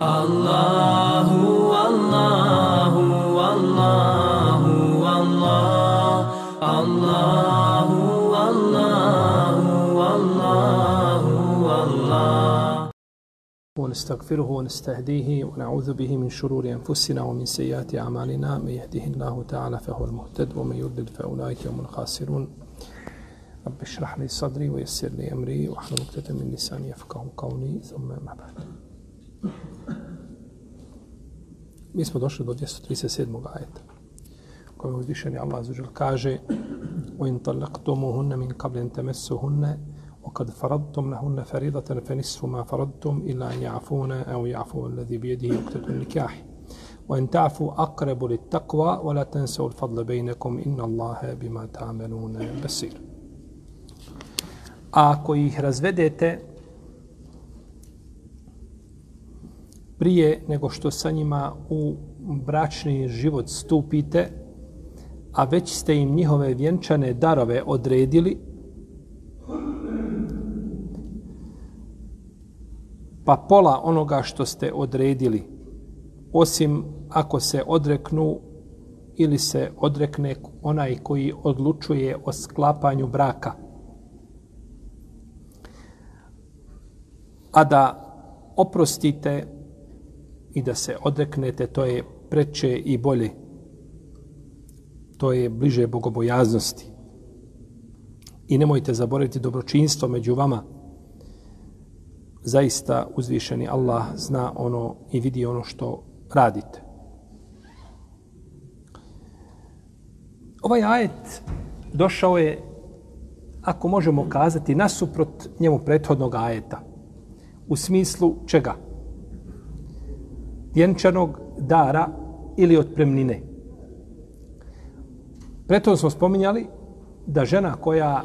Allahu, Allahu, Allahu, Allah, Allahu, Allahu, Allahu, Allah. ونستغفره ونستهديه ونعوذ به من شرور أنفسنا ومن سيئات أعمالنا. من يهده الله تعالى فهو المهتد ومن يضلل فأولئك هم الخاسرون. رب اشرح لي صدري ويسر لي أمري واحلل عقدة من لساني يفقهوا قولي. ثم ما بعد. Mi smo došli do 237. ajeta kojem uzvišeni Allah azuđel kaže وَإِنْ طَلَّقْتُمُهُنَّ مِنْ قَبْلِ أَنْ تَمَسُّهُنَّ وقد فرضتم لهن فريضة فنصف ما فرضتم إلا أن يعفون أو يعفو الذي بيده عقدة النكاح وإن تعفوا أقرب للتقوى ولا تنسوا الفضل بينكم إن الله بما تعملون بصير A ako ih razvedete prije nego što sa njima u bračni život stupite, a već ste im njihove vjenčane darove odredili, pa pola onoga što ste odredili, osim ako se odreknu ili se odrekne onaj koji odlučuje o sklapanju braka. A da oprostite i da se odreknete, to je preče i bolje. To je bliže bogobojaznosti. I nemojte zaboraviti dobročinstvo među vama, zaista uzvišeni Allah zna ono i vidi ono što radite. Ovaj ajet došao je, ako možemo kazati, nasuprot njemu prethodnog ajeta. U smislu čega? Vjenčanog dara ili otpremnine. Preto smo spominjali da žena koja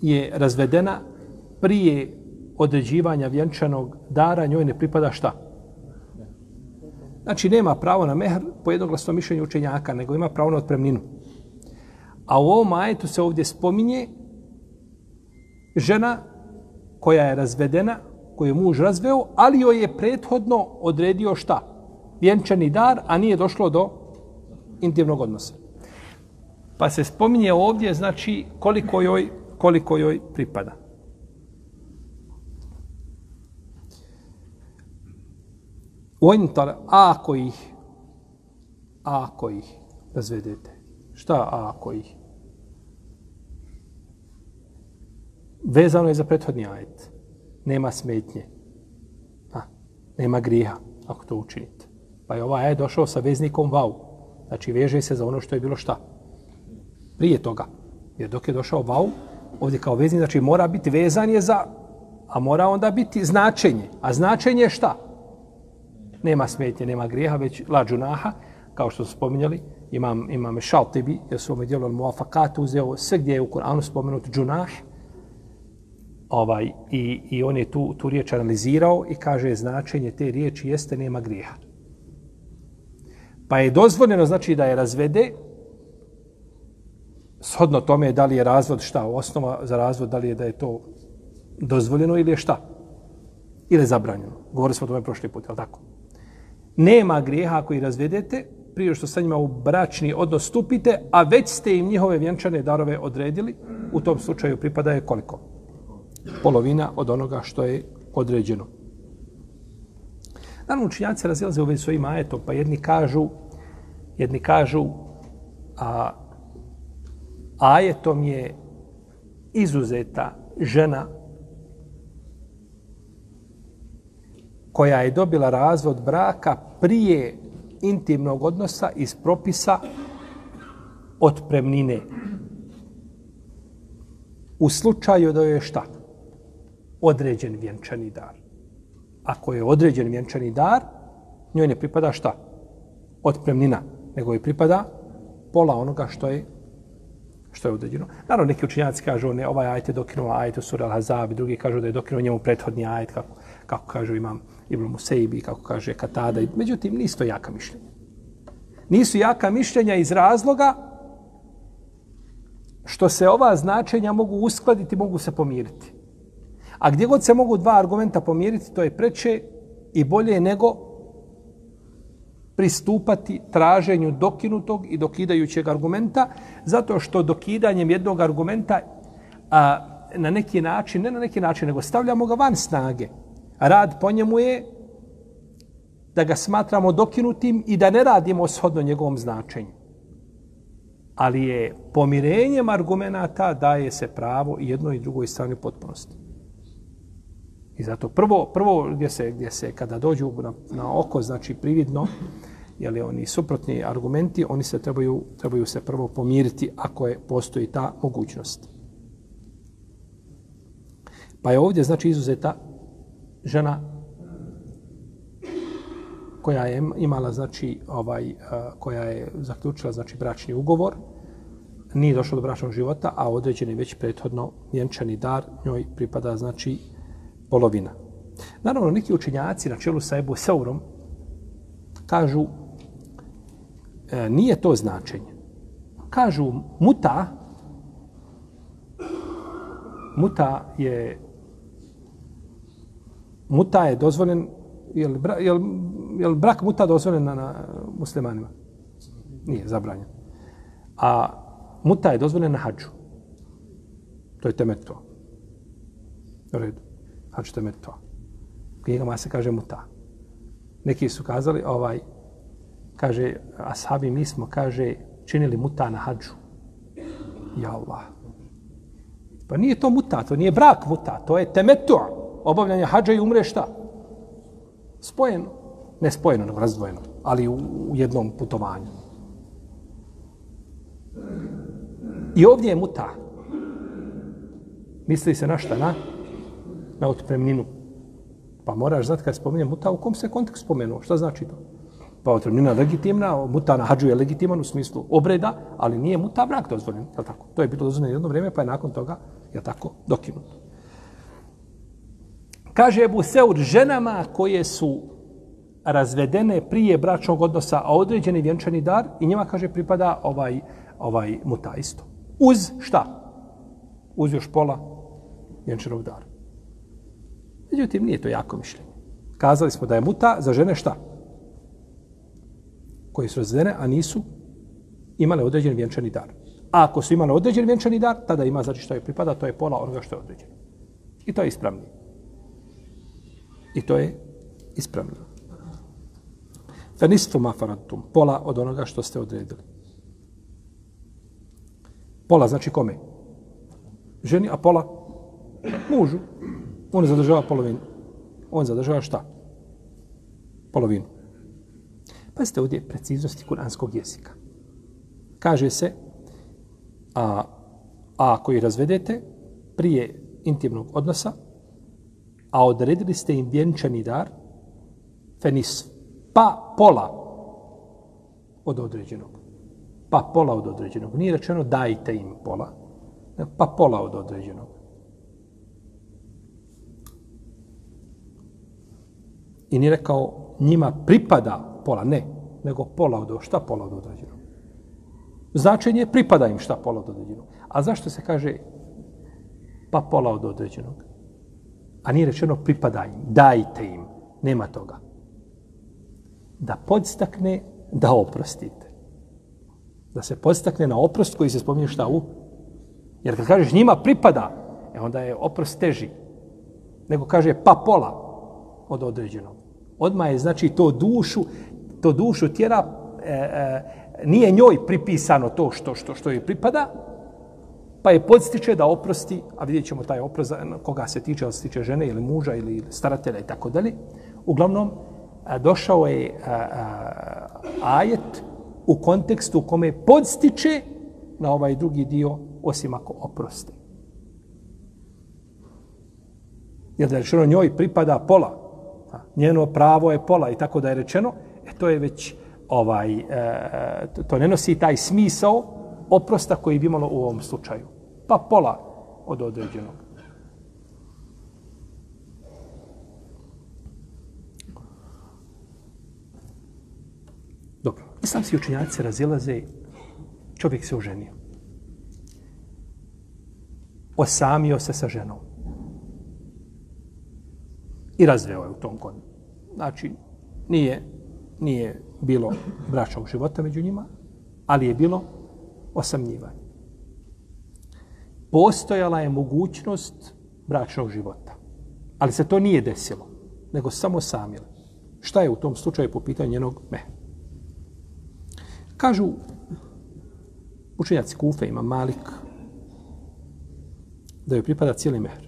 je razvedena prije određivanja vjenčanog dara njoj ne pripada šta? Znači, nema pravo na mehr po jednoglasnom mišljenju učenjaka, nego ima pravo na otpremninu. A u ovom ajetu se ovdje spominje žena koja je razvedena, koju je muž razveo, ali joj je prethodno odredio šta? Vjenčani dar, a nije došlo do intimnog odnosa. Pa se spominje ovdje, znači, koliko joj, koliko joj pripada. Ointar, ako ih, ako ih razvedete. Šta ako ih? Vezano je za prethodni ajet. Nema smetnje. A, nema griha ako to učinite. Pa je ovaj ajet došao sa veznikom vau. Znači veže se za ono što je bilo šta. Prije toga. Jer dok je došao vau, ovdje kao veznik, znači mora biti vezan je za, a mora onda biti značenje. A značenje je šta? nema smetnje, nema grijeha, već la džunaha, kao što su spominjali, imam, imam šaltibi, jer su ome djelo muafakat uzeo sve gdje je u Kur'anu spomenut džunah, ovaj, i, i on je tu, tu riječ analizirao i kaže značenje te riječi jeste nema grijeha. Pa je dozvoljeno znači da je razvede, shodno tome da li je razvod šta, osnova za razvod, da li je da je to dozvoljeno ili je šta? Ili je zabranjeno. Govorili smo o tome prošli put, je tako? nema grijeha ako ih razvedete, prije što sa njima u bračni odnos stupite, a već ste im njihove vjenčane darove odredili, u tom slučaju pripada je koliko? Polovina od onoga što je određeno. Naravno, učinjaci razilaze u vezi svojim ajetom, pa jedni kažu, jedni kažu, a ajetom je izuzeta žena koja je dobila razvod braka prije intimnog odnosa iz propisa otpremnine. U slučaju da je šta? Određen vjenčani dar. Ako je određen vjenčani dar, njoj ne pripada šta? Otpremnina. Nego joj pripada pola onoga što je što je određeno. Naravno, neki učinjaci kažu, ne, ovaj ajet je dokinuo ajet u sura Al-Hazab, drugi kažu da je dokinuo njemu prethodni ajet, kako, kako kažu imam Ibn Musejbi, kako kaže Katada. Međutim, nisu to jaka mišljenja. Nisu jaka mišljenja iz razloga što se ova značenja mogu uskladiti, mogu se pomiriti. A gdje god se mogu dva argumenta pomiriti, to je preče i bolje nego pristupati traženju dokinutog i dokidajućeg argumenta, zato što dokidanjem jednog argumenta a, na neki način, ne na neki način, nego stavljamo ga van snage. Rad po njemu je da ga smatramo dokinutim i da ne radimo shodno njegovom značenju. Ali je pomirenjem argumenta daje se pravo i jednoj i drugoj strani potpunosti. I zato prvo, prvo gdje se, gdje se kada dođu na, na oko, znači prividno, jeli oni suprotni argumenti, oni se trebaju, trebaju se prvo pomiriti ako je postoji ta mogućnost. Pa je ovdje znači izuzeta žena koja je imala znači ovaj eh, koja je zaključila znači bračni ugovor nije došlo do bračnog života a određeni već prethodno vjenčani dar njoj pripada znači polovina. Naravno, neki učenjaci na čelu sa Ebu Saurom kažu e, nije to značenje. Kažu muta muta je muta je dozvoljen je li, je li, je li brak muta dozvoljen na, na muslimanima? Nije, zabranjen. A muta je dozvoljen na hađu. To je temeto. U redu hač me to. Knjigama se kaže muta. Neki su kazali, ovaj, kaže, ashabi mi smo, kaže, činili muta na hađu. Ja Allah. Pa nije to muta, to nije brak muta, to je temetu. Obavljanje hađa i umre šta? Spojeno. Ne spojeno, nego razdvojeno, ali u, u jednom putovanju. I ovdje je muta. Misli se na šta? Na? Na otpremninu. Pa moraš znati kad spominje muta, u kom se kontekst spomenuo? Šta znači to? Pa otpremnina legitimna, muta na hađu je legitiman u smislu obreda, ali nije muta brak dozvoljen. Je tako? To je bilo dozvoljeno jedno vrijeme, pa je nakon toga, je tako, dokinuto. Kaže Ebu Seur, ženama koje su razvedene prije bračnog odnosa, a određeni vjenčani dar, i njima, kaže, pripada ovaj, ovaj muta isto. Uz šta? Uz još pola vjenčanog dara. Međutim, nije to jako mišljenje. Kazali smo da je muta za žene šta? Koje su razvedene, a nisu imale određen vjenčani dar. A ako su imale određen vjenčani dar, tada ima znači što je pripada, to je pola onoga što je određeno. I to je ispravnije. I to je ispravnije. Fenistu mafaratum, pola od onoga što ste odredili. Pola znači kome? Ženi, a pola mužu. On zadržava polovinu. On zadržava šta? Polovinu. Pazite ovdje preciznosti kuranskog jezika. Kaže se, a, a ako ih razvedete prije intimnog odnosa, a odredili ste im vjenčani dar, fenis, pa pola od određenog. Pa pola od određenog. Nije rečeno dajte im pola, pa pola od određenog. I nije rekao njima pripada pola, ne, nego pola od šta pola od određenog. Značenje je pripada im šta pola od određenog. A zašto se kaže pa pola od određenog? A nije rečeno pripada im, dajte im, nema toga. Da podstakne da oprostite. Da se podstakne na oprost koji se spominje šta u. Jer kad kažeš njima pripada, e onda je oprost teži. Nego kaže pa pola od određenog. Odma je znači to dušu, to dušu tjera e, e, nije njoj pripisano to što što što joj pripada, pa je podstiče da oprosti, a vidjet ćemo taj oprost koga se tiče, ali se tiče žene ili muža ili staratelja i tako dalje. Uglavnom, e, došao je a, a, ajet u kontekstu u kome podstiče na ovaj drugi dio, osim ako oprosti. Jer da je njoj pripada pola, njeno pravo je pola i tako da je rečeno, e, to je već ovaj, e, to ne nosi taj smisao oprosta koji bi imalo u ovom slučaju. Pa pola od određenog. Dobro, islamski učinjaci razilaze, čovjek se oženio. Osamio se sa ženom i razveo je u tom, kon, znači, nije, nije bilo bračnog života među njima, ali je bilo osamnjivanje. Postojala je mogućnost bračnog života. Ali se to nije desilo, nego samo samile. Šta je u tom slučaju po pitanju njenog mehra? Kažu učenjaci Kufe ima Malik da joj pripada cijeli mehr.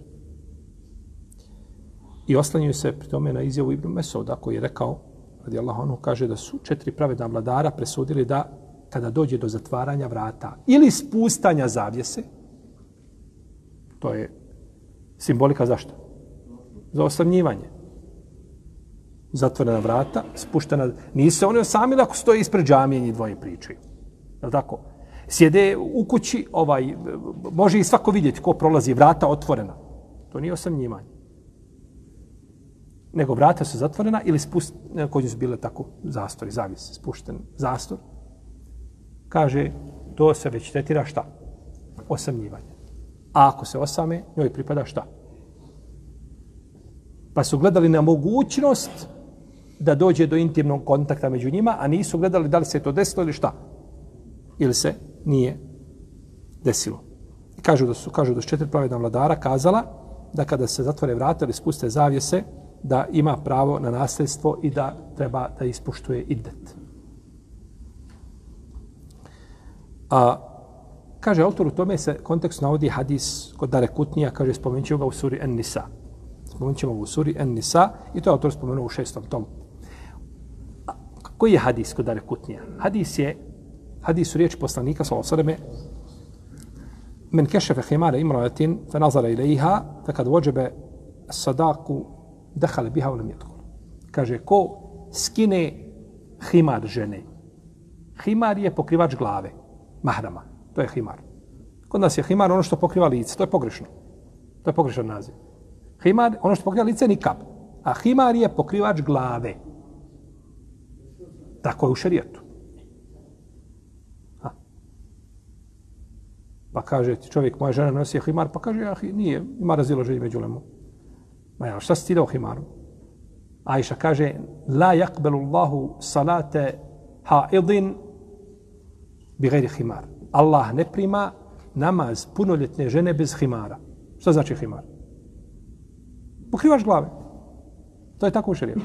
I oslanjuju se pri tome na izjavu Ibn Mesouda koji je rekao, radi Allah ono kaže da su četiri pravedna vladara presudili da kada dođe do zatvaranja vrata ili spustanja zavjese, to je simbolika zašto? Za osamljivanje. Zatvorena vrata, spuštena, nisu se one osamili ako stoje ispred džamije i dvoje pričaju. Je tako? Sjede u kući, ovaj, može i svako vidjeti ko prolazi, vrata otvorena. To nije osamljivanje. Nego vrata su zatvorena ili spust, kod su bile tako zastori, zavis, spušten zastor. Kaže, to se već tretira šta? Osamljivanje. A ako se osame, njoj pripada šta? Pa su gledali na mogućnost da dođe do intimnog kontakta među njima, a nisu gledali da li se to desilo ili šta. Ili se nije desilo. I kažu da su, kažu da su četiri pravedna vladara kazala da kada se zatvore vrata ili spuste zavjese, da ima pravo na nasljedstvo i da treba da ispuštuje iddet. A, kaže autor u tome se kontekst navodi hadis kod Dare Kutnija, kaže spomenut ćemo ga u suri En-Nisa. Spomenut ćemo ga u suri En-Nisa i to je autor spomenuo u šestom tomu. A, koji je hadis kod Dare Kutnija? Hadis je hadis u riječi poslanika sallallahu alejhi ve selleme men kešefe himare imratin fa nazara ilaiha fe kad vođebe sadaku dehale biha ulem lam kaže ko skine himar žene himar je pokrivač glave mahrama to je himar. Kod nas je himar ono što pokriva lice to je pogrešno. To je pogrešan naziv. Himar ono što pokriva lice nikab. A himar je pokrivač glave. Tako je u šerijetu. Pa kaže ti čovjek, moja žena nosi himar, pa kaže, ja, nije, ima raziloženje među lemu. Ma ja, šta si ti dao himaru? Ajša kaže, la yakbelu Allahu salate haidin bi gajri himar. Allah ne prima namaz punoljetne žene bez himara. Šta znači himar? Pokrivaš glave. To je tako u šarijetu.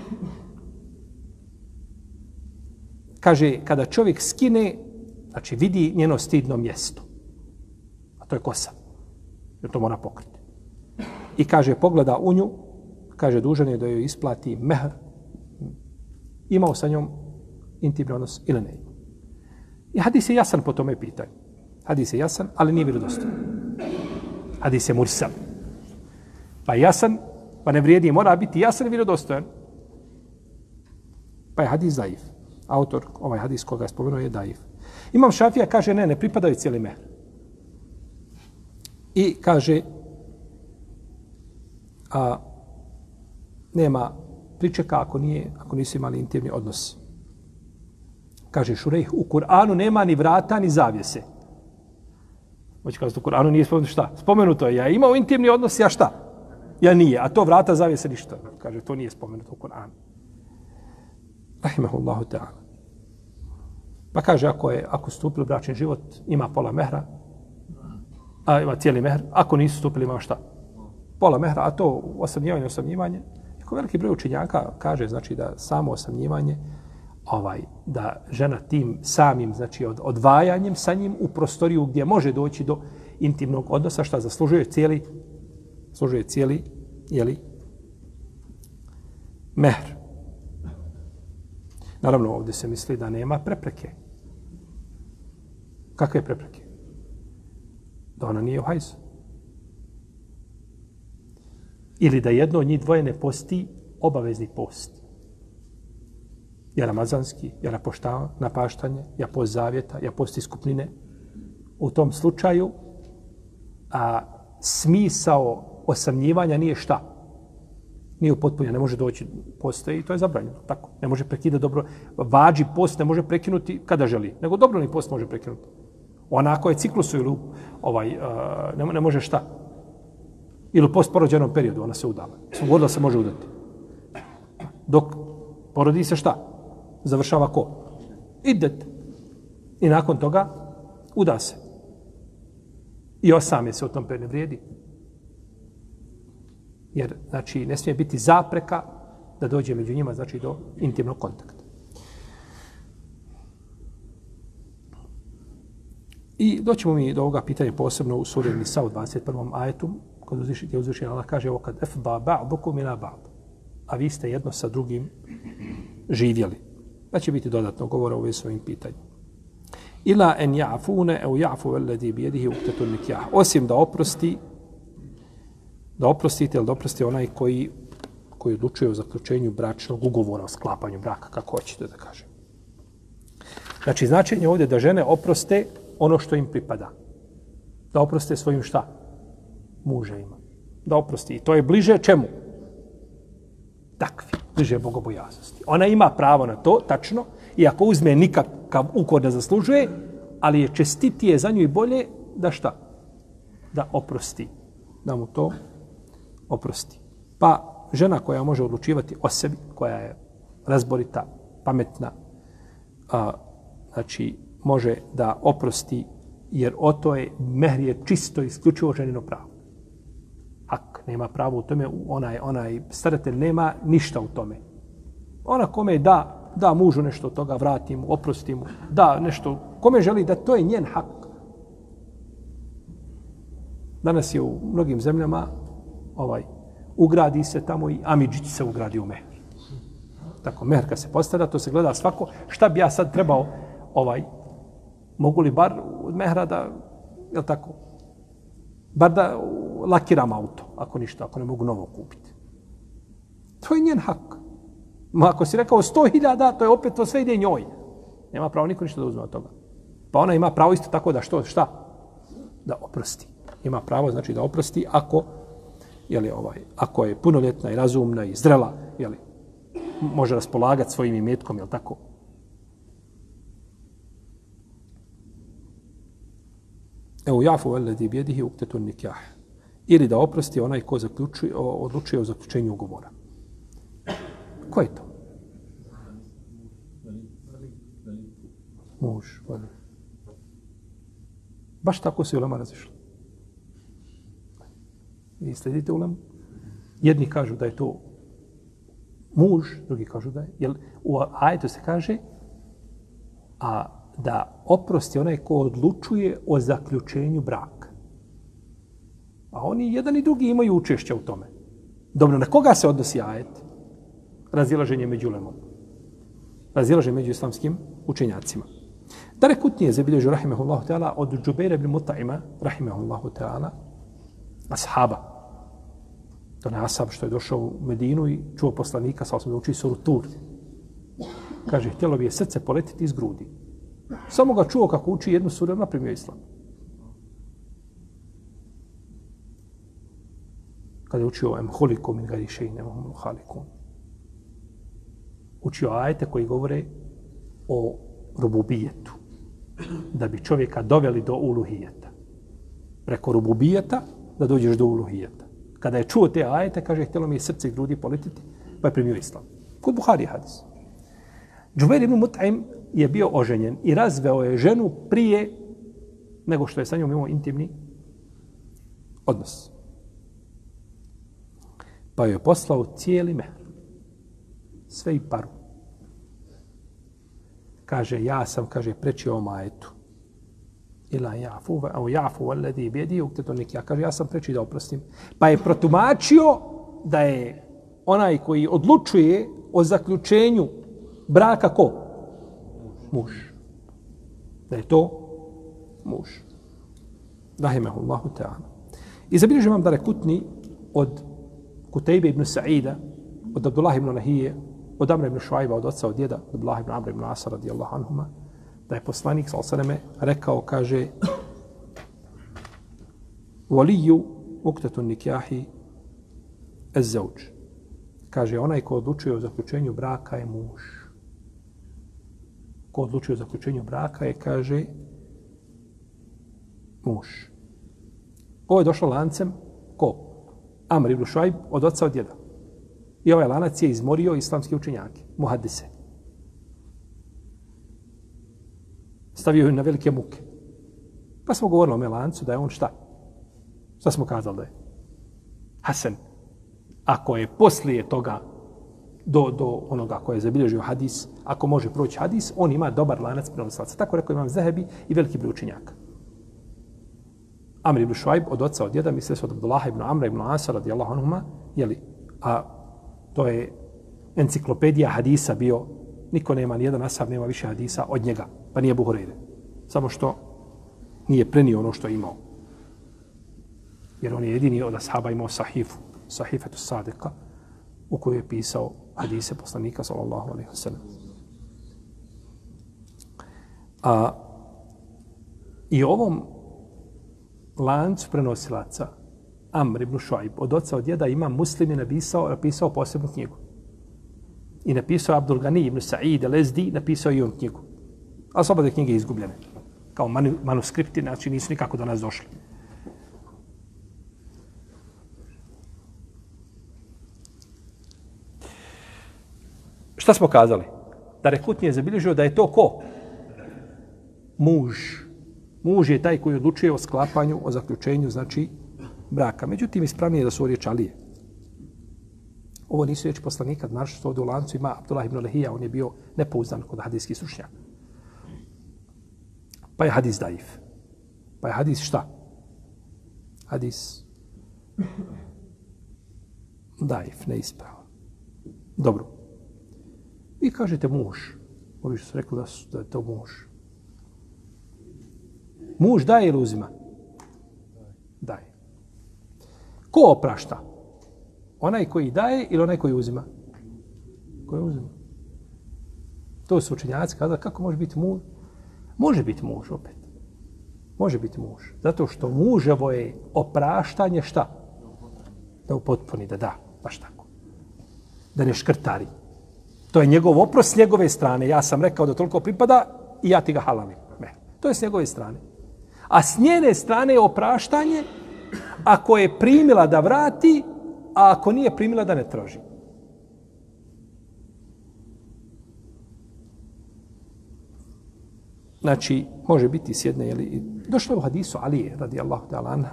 Kaže, kada čovjek skine, znači vidi njeno stidno mjesto A to je kosa. Jer to mora pokriti. I kaže, pogleda u nju, kaže, dužan je da joj isplati mehr. Imao sa njom intimni odnos ili ne imao. I hadis je jasan po tome pitanju. Hadis je jasan, ali nije vjerodostan. Hadis je mursal. Pa jasan, pa ne vrijedi, mora biti jasan i vjerodostojan. Pa je hadis daif. Autor, ovaj hadis koga je spomenuo, je daif. Imam šafija, kaže, ne, ne pripadaju cijeli mehr. I kaže, a, nema pričeka ako, nije, ako nisu imali intimni odnos. Kaže Šurejh, u Kur'anu nema ni vrata ni zavjese. Hoće kazati, u Kur'anu nije spomenuto šta? Spomenuto je, ja imao intimni odnos, ja šta? Ja nije, a to vrata zavjese ništa. Kaže, to nije spomenuto u Kur'anu. Rahimahullahu ta'ala. Pa kaže, ako je ako stupili u bračni život, ima pola mehra, a ima cijeli mehr, ako nisu stupili ima šta? Pola mehra, a to osamnjivanje, osamnjivanje, jako veliki broj učenjaka kaže znači da samo osamljivanje ovaj, da žena tim samim, znači od, odvajanjem sa njim u prostoriju gdje može doći do intimnog odnosa, šta zaslužuje cijeli, zaslužuje cijeli, jeli, mehr. Naravno, ovdje se misli da nema prepreke. Kakve prepreke? da ona nije u hajzu. Ili da jedno od njih dvoje ne posti obavezni post. Ja ramazanski, ja na, napaštanje, na paštanje, ja post zavjeta, ja post iskupnine. U tom slučaju a, smisao osamljivanja nije šta? Nije upotpunja, ne može doći poste i to je zabranjeno. Tako, ne može prekidati dobro. Vađi post ne može prekinuti kada želi, nego dobro ni post može prekinuti. Onako je ciklusu ili ovaj, ne, ne može šta. Ili u postporođenom periodu ona se udala. Slobodno se može udati. Dok Porodi se šta? Završava ko? Idet. I nakon toga uda se. I osame se u tom periodu vrijedi. Jer, znači, ne smije biti zapreka da dođe među njima, znači, do intimnog kontakta. I doćemo mi do ovoga pitanja posebno u suri Nisa u 21. ajetu, kod uzviši, gdje Allah kaže ovo kad efda ba'dukum ila ba'd. A vi ste jedno sa drugim živjeli. Da će biti dodatno govora u svojim pitanjima. ovim. Ila en ja'fune au ja'fu alladhi bi yadihi uqtatun nikah. Osim da oprosti, da oprostite ili da oprosti onaj koji, koji odlučuje o zaključenju bračnog ugovora, o sklapanju braka, kako hoćete da kažem. Znači, značenje ovdje da žene oproste ono što im pripada. Da oproste svojim šta? Muževima. Da oprosti. I to je bliže čemu? Takvi. Bliže bogobojaznosti. Ona ima pravo na to, tačno, i ako uzme nikakav ukor da zaslužuje, ali je čestitije za nju i bolje da šta? Da oprosti. Da mu to oprosti. Pa žena koja može odlučivati o sebi, koja je razborita, pametna, a, znači može da oprosti, jer o to je, mehr je čisto, isključivo ženino pravo. Ak nema pravo u tome, onaj, onaj staratelj nema ništa u tome. Ona kome da, da mužu nešto od toga, vrati mu, oprosti mu, da nešto, kome želi da to je njen hak. Danas je u mnogim zemljama ovaj ugradi se tamo i Amidžić se ugradi u mehr. Tako, mehr kad se postavlja, to se gleda svako. Šta bi ja sad trebao ovaj mogu li bar od mehra da, je tako, bar da lakiram auto, ako ništa, ako ne mogu novo kupiti. To je njen hak. Ma ako si rekao 100.000, to je opet to sve ide njoj. Nema pravo niko ništa da uzme od toga. Pa ona ima pravo isto tako da što, šta? Da oprosti. Ima pravo, znači da oprosti ako, je li ovaj, ako je punoljetna i razumna i zrela, je li može raspolagati svojim imetkom, jel tako, Evo jafu veledi bjedihi uktetu nikah. Ili da oprosti onaj ko zaključuje, odlučuje o zaključenju ugovora. Ko je to? Muž. Vali. Baš tako se ulema razišla. Vi sledite ulemu? Jedni kažu da je to muž, drugi kažu da je. Jer u ajetu se kaže a da oprosti onaj ko odlučuje o zaključenju braka. A oni jedan i drugi imaju učešće u tome. Dobro, na koga se odnosi ajet? Razilaženje među lemom. Razilaženje među islamskim učenjacima. Dare kutnije zabilježu, rahimahullahu ta'ala, od Džubeira ibn Muta'ima, rahimahullahu ta'ala, ashaba. To je ashab što je došao u Medinu i čuo poslanika, sa osam da uči suru Tur. Kaže, htjelo bi je srce poletiti iz grudi. Samo ga čuo kako uči jednu suru, naprimio islam. Kada je učio em holikum in gadi šeji nemam halikum. Učio ajete koji govore o rububijetu. Da bi čovjeka doveli do uluhijeta. Preko rububijeta da dođeš do uluhijeta. Kada je čuo te ajete, kaže, htjelo mi je srce i grudi polititi, pa je primio islam. Kod Buhari hadis. Džubair ibn Mut'im je bio oženjen i razveo je ženu prije nego što je sa njom imao intimni odnos. Pa je poslao cijeli mehr. Sve i paru. Kaže, ja sam, kaže, preći o majetu. Ila jafu, a jafu, aledi bjedi, ukteto neki. Ja kaže, ja sam preći da oprostim. Pa je protumačio da je onaj koji odlučuje o zaključenju braka ko? Muž. Da je to muž. Rahimahullahu ta'ala. I zabilježim vam da rekutni od Kutejbe ibn Sa'ida, od Abdullah ibn Nahije, od Amra ibn Šuajba, od oca, od djeda, od Abdullah ibn Amra ibn Asa, radijallahu anhuma, da je poslanik, sal sveme, rekao, kaže, Waliju uktetu nikjahi ezzauđ. Kaže, onaj ko odlučuje o zaključenju braka je muž ko odlučuje o zaključenju braka je, kaže, muž. Ovo je došlo lancem, ko? Amr ibn Šuajb, od oca od djeda. I ovaj lanac je izmorio islamski učenjake, muhadise. Stavio je na velike muke. Pa smo govorili o Melancu da je on šta? Šta smo kazali da je? Hasan. Ako je poslije toga do, do onoga koje je zabilježio hadis, ako može proći hadis, on ima dobar lanac prenosilaca. Tako rekao imam Zahebi i veliki broj učenjaka. Amr ibn Šuajb od oca od djeda, misle se od Abdullah ibn Amra ibn Asa radijallahu anhuma, jeli, a to je enciklopedija hadisa bio, niko nema, nijedan asab nema više hadisa od njega, pa nije Buhureyre. Samo što nije prenio ono što je imao. Jer on je jedini od ashaba imao sahifu, sahifetu sadika, u kojoj je pisao hadise poslanika, sallallahu alaihi wa sallam. A, I ovom lancu prenosilaca, Amr ibn Šuaib, od oca od djeda ima muslim je napisao, napisao posebnu knjigu. I napisao Abdul Gani ibn Sa'id al-Ezdi, napisao i on knjigu. A su oba knjige izgubljene. Kao manu, manuskripti, znači nisu nikako do nas došli. Šta smo kazali? Da Rekutni je zabilježio da je to ko? Muž. Muž je taj koji odlučuje o sklapanju, o zaključenju, znači, braka. Međutim, ispravnije je da su ovo Alije. Ovo nisu riječi poslanika, znaš što ovdje u lancu ima Abdullah ibn Lehija, on je bio nepouzdan kod hadijskih slušnjaka. Pa je hadis daif. Pa je hadis šta? Hadis daif, neispravan. Dobro. Vi kažete muž. Ovi što su rekli da, su, da je to muž. Muž daje ili uzima? Daje. Ko oprašta? Onaj koji daje ili onaj koji uzima? Koji uzima? To su učenjaci kazali kako može biti muž? Može biti muž opet. Može biti muž. Zato što muževo je opraštanje šta? Da upotpuni, da da. Baš tako. Da ne škrtari. To je njegov oprost s njegove strane. Ja sam rekao da toliko pripada i ja ti ga halalim. Ne. To je s njegove strane. A s njene strane je opraštanje ako je primila da vrati, a ako nije primila da ne traži. Znači, može biti s jedne, jeli, došlo je u hadisu Ali, radi Allahu ta'ala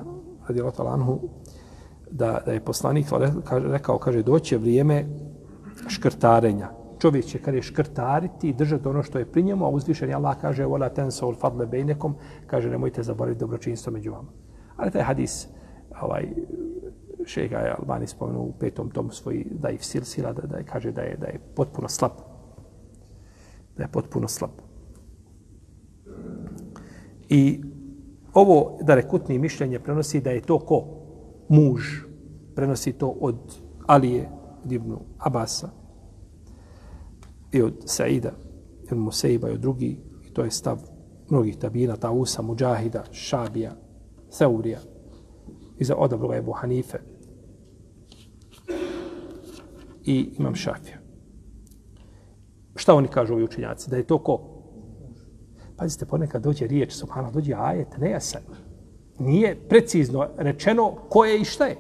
radi Allahu ta'ala anhu, da, da je poslanik rekao, kaže, doće vrijeme škrtarenja. Čovjek će, kada je škrtariti i držati ono što je pri njemu, a uzvišen je Allah kaže, vola tensa ul fadle bejnekom, kaže, nemojte zaboraviti dobročinstvo među vama. Ali taj hadis, ovaj, šega je Albani spomenuo u petom tomu svoj da je silsila, da, da je, kaže da je, da je potpuno slab. Da je potpuno slab. I ovo da rekutni mišljenje prenosi da je to ko? Muž. Prenosi to od Alije, od Ibnu Abasa i od Saida, od Museiba i od drugi. I to je stav mnogih tabina, Tausa, Mujahida, Šabija, Seurija, i za odabroga Ebu Hanife i imam Šafija. Šta oni kažu ovi učenjaci? Da je to ko? Pazite, ponekad dođe riječ, subhano, dođe ajet, nejasan. Nije precizno rečeno ko je i šta je.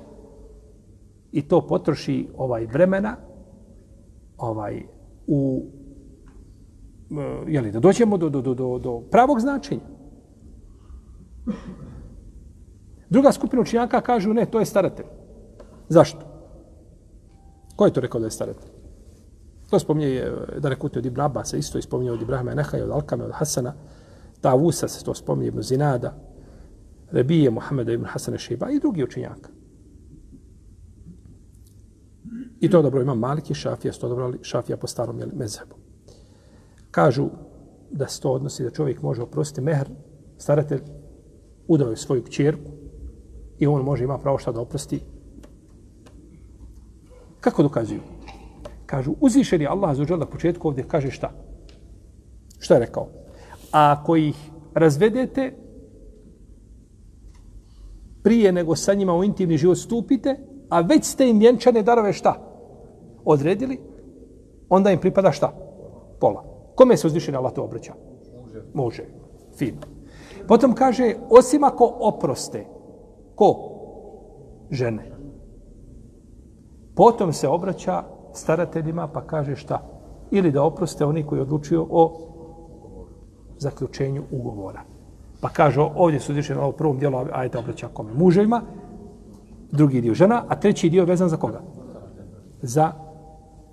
I to potroši ovaj vremena ovaj u e, jeli, da dođemo do, do, do, do, do pravog značenja. Druga skupina učinjaka kažu ne, to je staratelj. Zašto? Ko je to rekao da je staratelj? To spominje e, da rekute od Ibn Abbas, isto je spominje od Ibrahima Nehaja, od Alkame, od Hasana. Tavusa se to spominje Ibn Zinada, Rebije, Muhammeda Ibn Hasana Šeiba i drugi učinjaka. I to dobro ima Malik i Šafija, što dobro Šafija po starom mezhebu. Kažu da se to odnosi da čovjek može oprostiti mehr, staratelj udao je svoju kćerku, i on može ima pravo šta da oprosti. Kako dokazuju? Kažu, uzvišeni Allah za na početku ovdje kaže šta? Šta je rekao? A ako ih razvedete prije nego sa njima u intimni život stupite, a već ste im vjenčane darove šta? Odredili, onda im pripada šta? Pola. Kome se uzvišen Allah to obraća? Može. Fino. Potom kaže, osim ako oproste, Ko? Žene. Potom se obraća starateljima, pa kaže šta? Ili da oproste oni koji odlučuju o zaključenju ugovora. Pa kaže, ovdje su uzvišeni u prvom dijelu ajta obraća kome? Muževima, drugi dio žena, a treći dio vezan za koga? Za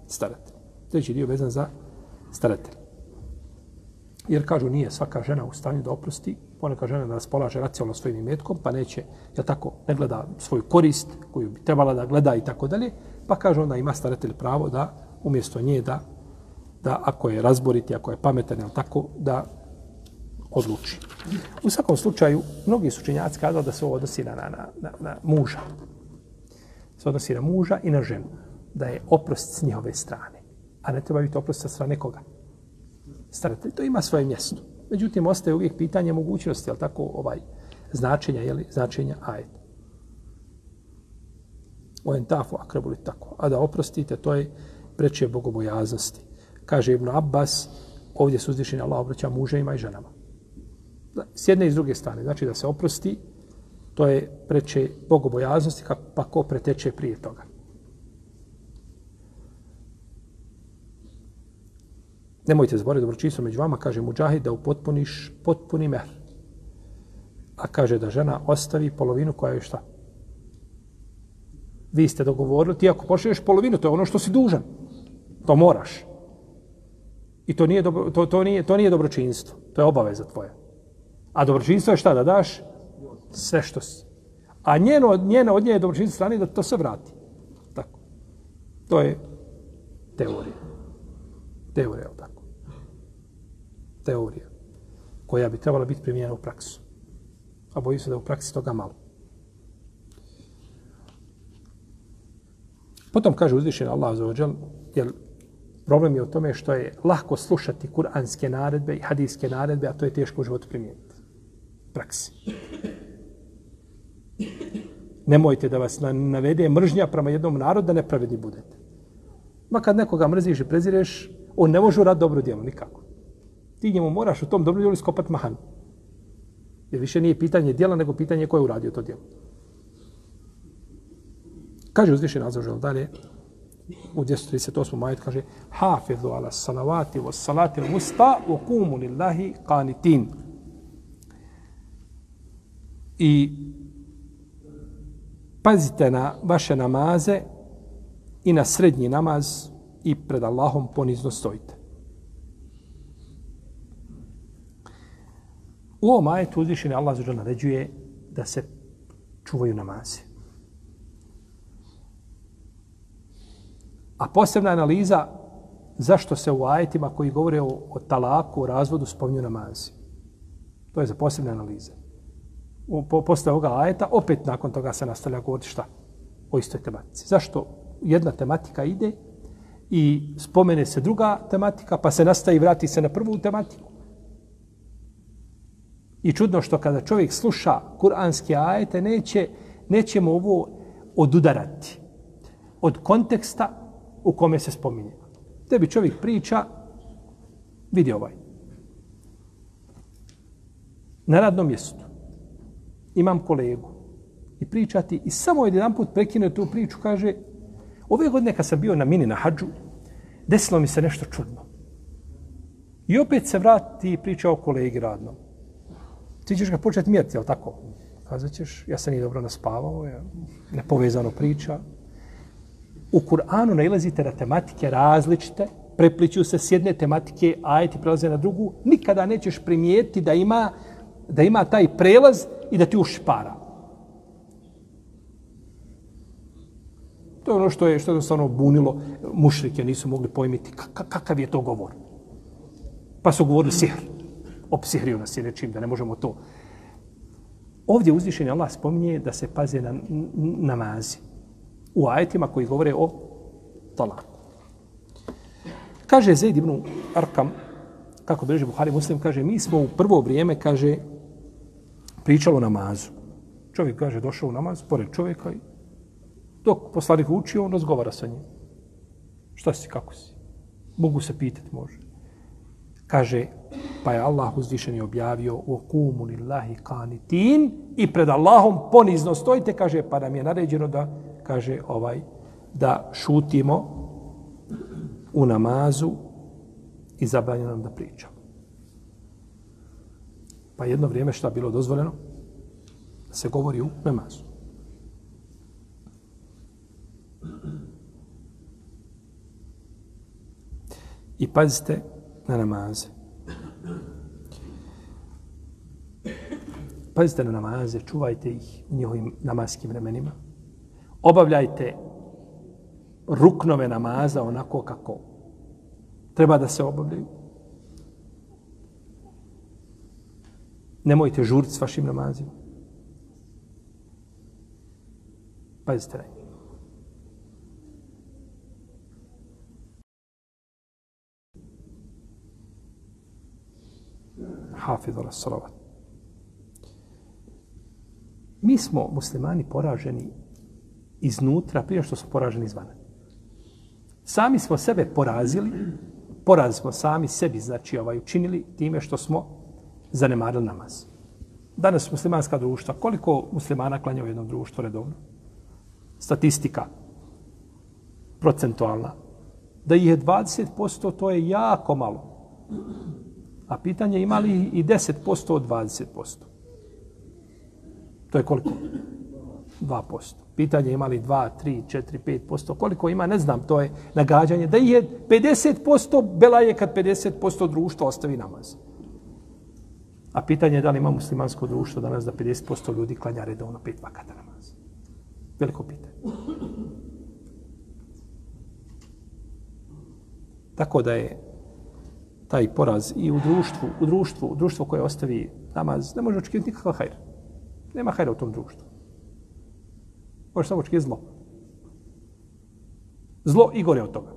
staratelj. Treći dio vezan za staratelj. Jer kažu, nije svaka žena u stanju da oprosti, poneka žena da raspolaže racionalno svojim imetkom, pa neće, ja tako, ne gleda svoju korist koju bi trebala da gleda i tako dalje, pa kaže onda ima staratelj pravo da umjesto nje da, da ako je razboriti, ako je pametan, tako, da odluči. U svakom slučaju, mnogi su činjaci kazali da se ovo odnosi na, na, na, na muža. Se odnosi na muža i na ženu. Da je oprost s njihove strane. A ne treba biti oprost sa strane koga? Staratelj. To ima svoje mjesto. Međutim, ostaje uvijek pitanje mogućnosti, ali tako, ovaj, značenja, jeli, značenja ajet. O entafu akrabuli tako. A da oprostite, to je preče bogobojaznosti. Kaže Ibn Abbas, ovdje su uzvišeni Allah obraća muževima i ženama s jedne i s druge strane. Znači da se oprosti, to je preče bogobojaznosti, pa ko preteče prije toga. Nemojte zaboraviti dobročinstvo među vama, kaže muđahid, da upotpuniš potpuni mehr. A kaže da žena ostavi polovinu koja je šta? Vi ste dogovorili, ti ako pošliješ polovinu, to je ono što si dužan. To moraš. I to nije, dobro, to, to nije, to nije dobročinstvo. To je obaveza tvoja. A dobročinstvo je šta da daš? Sve što si. A njeno, njeno od nje je dobročinstvo strani da to se vrati. Tako. To je teorija. Teorija, je tako? Teorija. Koja bi trebala biti primijena u praksu. A bojim se da u praksi toga malo. Potom kaže uzvišen Allah za ođel, jer problem je u tome što je lahko slušati kuranske naredbe i hadijske naredbe, a to je teško u životu primijeniti praksi. Nemojte da vas navede mržnja prema jednom narodu da nepravedni budete. Ma kad nekoga mrziš i prezireš, on ne može urati dobro djelo, nikako. Ti njemu moraš u tom dobro djelu iskopati mahan. Jer više nije pitanje djela, nego pitanje ko je uradio to djelo. Kaže uzvišen Azza dalje, u 238. majet kaže Hafidhu ala salavati wa salati musta wa kumu lillahi qanitin i pazite na vaše namaze i na srednji namaz i pred Allahom ponizno stojite. U ovom ajetu uzvišeni Allah zađer naređuje da se čuvaju namaze. A posebna analiza zašto se u ajetima koji govore o, o talaku, o razvodu, spominju namazi. To je za posebne analize u, po, posle ovoga ajeta, opet nakon toga se nastavlja govoriti šta? O istoj tematici. Zašto jedna tematika ide i spomene se druga tematika, pa se nastavi i vrati se na prvu tematiku? I čudno što kada čovjek sluša kuranske ajete, neće, neće mu ovo odudarati od konteksta u kome se spominje. Tebi čovjek priča, vidi ovaj. Na radnom mjestu imam kolegu i pričati i samo jedan put prekine tu priču, kaže, ove godine kad sam bio na mini na hađu, desilo mi se nešto čudno. I opet se vrati i priča o kolegi radnom. Ti ćeš ga početi mjeriti, jel tako? Kazat ćeš, ja sam nije dobro naspavao, ja, nepovezano priča. U Kur'anu nailazite na tematike različite, prepliću se s jedne tematike, ajeti ti prelaze na drugu, nikada nećeš primijeti da ima da ima taj prelaz i da ti ušpara. To je ono što je što je stvarno bunilo mušrike, nisu mogli pojmiti kakav je to govor. Pa su govorili sihr. Opsihrio nas je nečim, da ne možemo to. Ovdje uzvišenje Allah spominje da se paze na namazi. U ajetima koji govore o talaku. Kaže Zaid ibn Arkam, kako bilježi Buhari muslim, kaže, mi smo u prvo vrijeme, kaže, pričalo namazu. Čovjek kaže, došao u namaz, pored čovjeka i dok poslanik uči, on razgovara sa njim. Šta si, kako si? Mogu se pitati, može. Kaže, pa je Allah uzvišen i objavio u kumu lillahi kanitin i pred Allahom ponizno stojite, kaže, pa nam je naređeno da, kaže, ovaj, da šutimo u namazu i zabranjeno nam da pričamo. Pa jedno vrijeme šta bilo dozvoljeno? Da se govori u namazu. I pazite na namaze. Pazite na namaze, čuvajte ih u njihovim namaskim vremenima. Obavljajte ruknove namaza onako kako treba da se obavljaju. Nemojte žuriti s vašim namazima. Pazite na njih. Ala salavat. Mi smo muslimani poraženi iznutra prije što smo poraženi izvana. Sami smo sebe porazili, poraz smo sami sebi, znači ovaj, učinili time što smo zanemarili namaz. Danas muslimanska društva, koliko muslimana klanja u jednom društvu redovno? Statistika procentualna. Da ih je 20%, to je jako malo. A pitanje ima li i 10% od 20%? To je koliko? 2%. Pitanje ima li 2, 3, 4, 5%. Koliko ima, ne znam, to je nagađanje. Da je 50% bela je kad 50% društva ostavi namaz. A pitanje je da li ima muslimansko društvo danas da 50% ljudi klanja redovno pet vakata namaz. Veliko pitanje. Tako da je taj poraz i u društvu, u društvu, u društvu koje ostavi namaz, ne može očekivati nikakav hajr. Nema hajra u tom društvu. Može samo očekivati zlo. Zlo i gore od toga.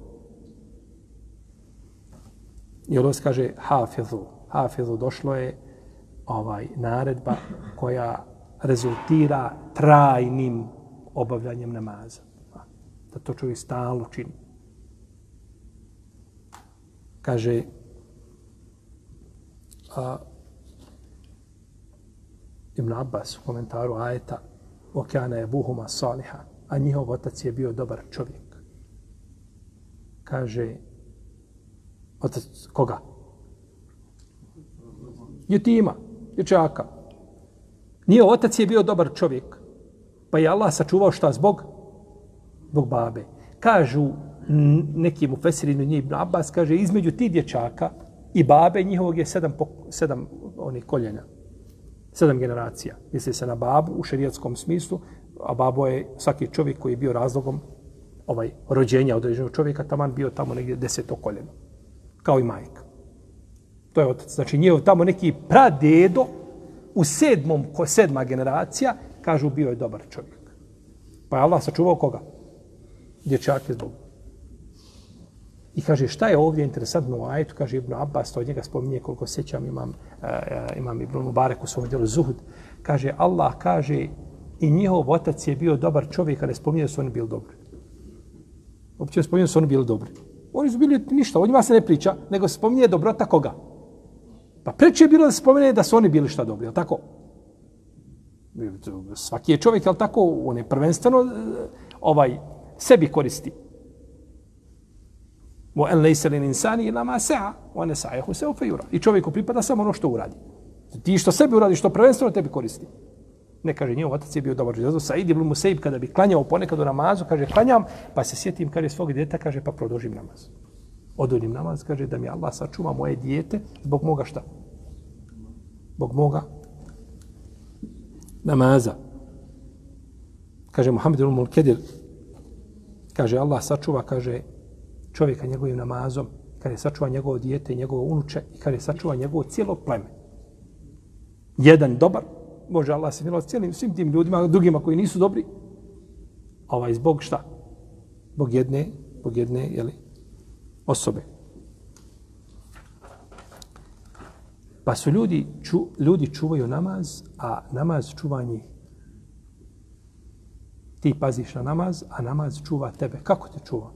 I ono se kaže hafizu. Hafizu došlo je ovaj naredba koja rezultira trajnim obavljanjem namaza. Da to čovjek stalno čini. Kaže, a, Ibn Abbas u komentaru ajeta Okjana je buhuma saliha, a njihov otac je bio dobar čovjek. Kaže, otac koga? Jutima, dječaka. Nije otac je bio dobar čovjek, pa je Allah sačuvao šta zbog? Zbog babe. Kažu neki mu Fesirinu njih Ibn Abbas, kaže, između ti dječaka i babe njihovog je sedam, sedam onih koljena. Sedam generacija. Misli se na babu u šerijatskom smislu, a babo je svaki čovjek koji je bio razlogom ovaj rođenja određenog čovjeka, taman bio tamo negdje deseto koljeno. Kao i majka. To je otac. Znači, njihov tamo neki pradedo u sedmom, ko sedma generacija, kažu bio je dobar čovjek. Pa je Allah sačuvao koga? Dječake zbog I kaže, šta je ovdje interesantno u ajetu? Kaže Ibn Abbas, to od njega spominje koliko sećam, imam, uh, imam Ibn Mubarek u svom djelu Zuhud. Kaže, Allah kaže, i njihov otac je bio dobar čovjek, ali spominje da su oni bili dobri. Uopće spominje da su oni bili dobri. Oni su bili ništa, o njima se ne priča, nego se spominje dobrota koga? Pa preče je bilo da se spominje da su oni bili šta dobri, je tako? Svaki je čovjek, je tako? On je prvenstveno ovaj, sebi koristi. Wa an laysa lil insani illa ma sa'a wa an sa'ahu sawfa yura. I čovjeku pripada samo ono što uradi. Ti što sebi uradi, što prvenstveno tebi koristi. Ne kaže, njegov otac je bio dobar. Zato Said ibn Musaib kada bi klanjao ponekad u namazu, kaže, klanjam, pa se sjetim, kaže, svog djeta, kaže, pa produžim namaz. Oduljim namaz, kaže, da mi Allah sačuva moje dijete zbog moga šta? Zbog moga namaza. Kaže, Muhammed ibn Mulkedir, kaže, Allah sačuva, kaže, čovjeka njegovim namazom, kad je sačuva njegovo dijete i njegovo unuče i kad je sačuva njegovo cijelo pleme. Jedan dobar, može Allah se milost cijelim svim tim ljudima, drugima koji nisu dobri, ovaj zbog šta? Zbog jedne, zbog jedne, jeli, osobe. Pa su ljudi, ču, ljudi čuvaju namaz, a namaz čuva njih. Ti paziš na namaz, a namaz čuva tebe. Kako te čuva?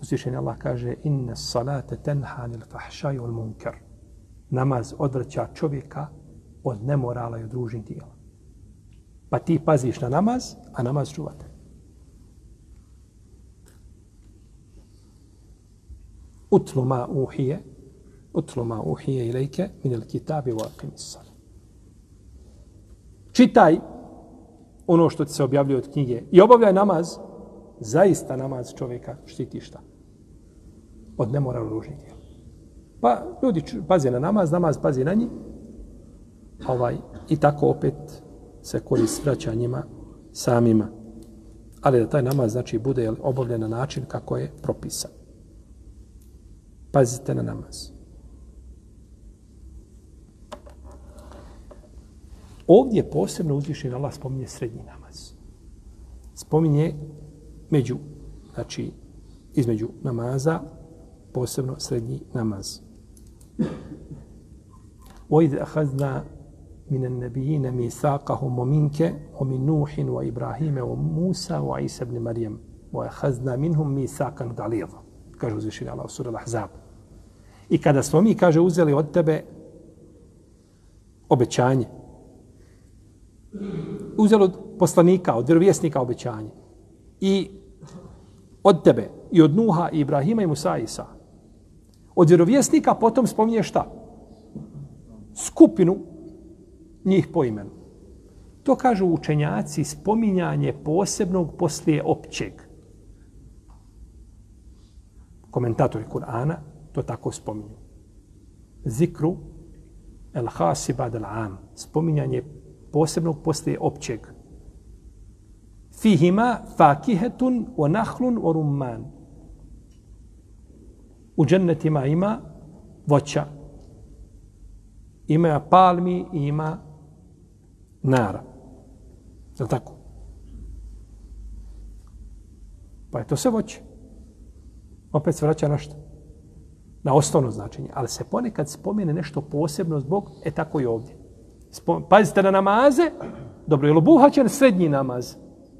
Uzvišenje Allah kaže inna salate tenha anil fahšaj ul munkar. Namaz odvrća čovjeka od nemorala i od ružnih dijela. Pa ti paziš na namaz, a namaz čuva tebe. Utlu ma uhije, utlu ma uhije ilajke min al kitabi wa akimisale. Čitaj ono što ti se objavljuje od knjige i obavljaj namaz, zaista namaz čovjeka štiti šta? Od nemoralno ružnih djela. Pa ljudi pazi na namaz, namaz pazi na njih, ovaj, i tako opet se korist vraća njima samima. Ali da taj namaz znači bude obavljen na način kako je propisan pazite na namaz. Ovdje posebno uzvišen Allah spominje srednji namaz. Spominje među, znači, između namaza, posebno srednji namaz. وَإِذْ أَخَذْنَا مِنَ النَّبِيِّينَ مِيثَاقَهُمْ وَمِنْكَ وَمِنْ نُوحٍ وَإِبْرَاهِيمَ وَمُوسَى وَعِيسَى ابْنِ مَرْيَمَ وَأَخَذْنَا مِنْهُمْ مِيثَاقًا غَلِيظًا كَجُزْ شِرَاعَ sura al-Ahzab I kada smo mi, kaže, uzeli od tebe obećanje, uzeli od poslanika, od vjerovjesnika obećanje, i od tebe, i od Nuha, i Ibrahima, i Musa, i Isa, od vjerovjesnika potom spominje šta? Skupinu njih po imenu. To kažu učenjaci spominjanje posebnog poslije općeg. Komentatori Kur'ana to tako spominju. Zikru el hasibad al am. Spominjanje posebnog poslije općeg. Fihima fakihetun wa nahlun wa rumman. U džennetima ima voća. Ima palmi i ima nara. Je tako? Pa je to sve voće. Opet se vraća na što? Na osnovno značenje. Ali se ponekad spomene nešto posebno zbog, e tako i ovdje. Spom Pazite na namaze. Dobro, je li obuhaćen srednji namaz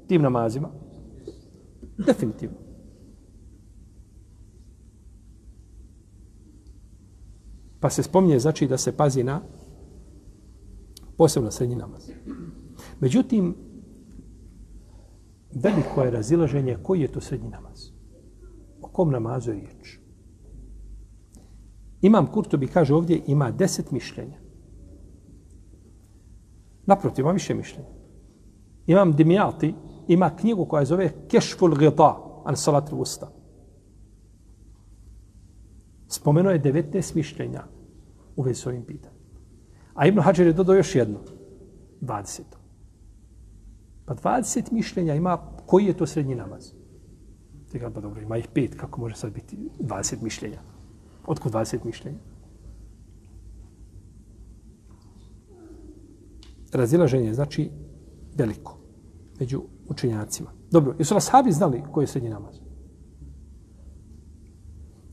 tim namazima? Definitivno. Pa se spominje, znači, da se pazi na posebno srednji namaz. Međutim, veliko je razilaženje koji je to srednji namaz. O kom namazu je riječ? Imam Kurtobi kaže ovdje ima deset mišljenja. Naprotiv, ima više mišljenja. Imam Dimijati, ima knjigu koja zove Kešful Gita, an salat usta. Spomenuo je 19 mišljenja u vezi s ovim pitanjem. A Ibn Hajar je dodao još jedno. 20. Pa 20 mišljenja ima koji je to srednji namaz. Ti pa dobro, ima ih pet, kako može sad biti 20 mišljenja? Otkud 20 mišljenja? Razilaženje znači veliko među učenjacima. Dobro, jesu nas habi znali koji je srednji namaz?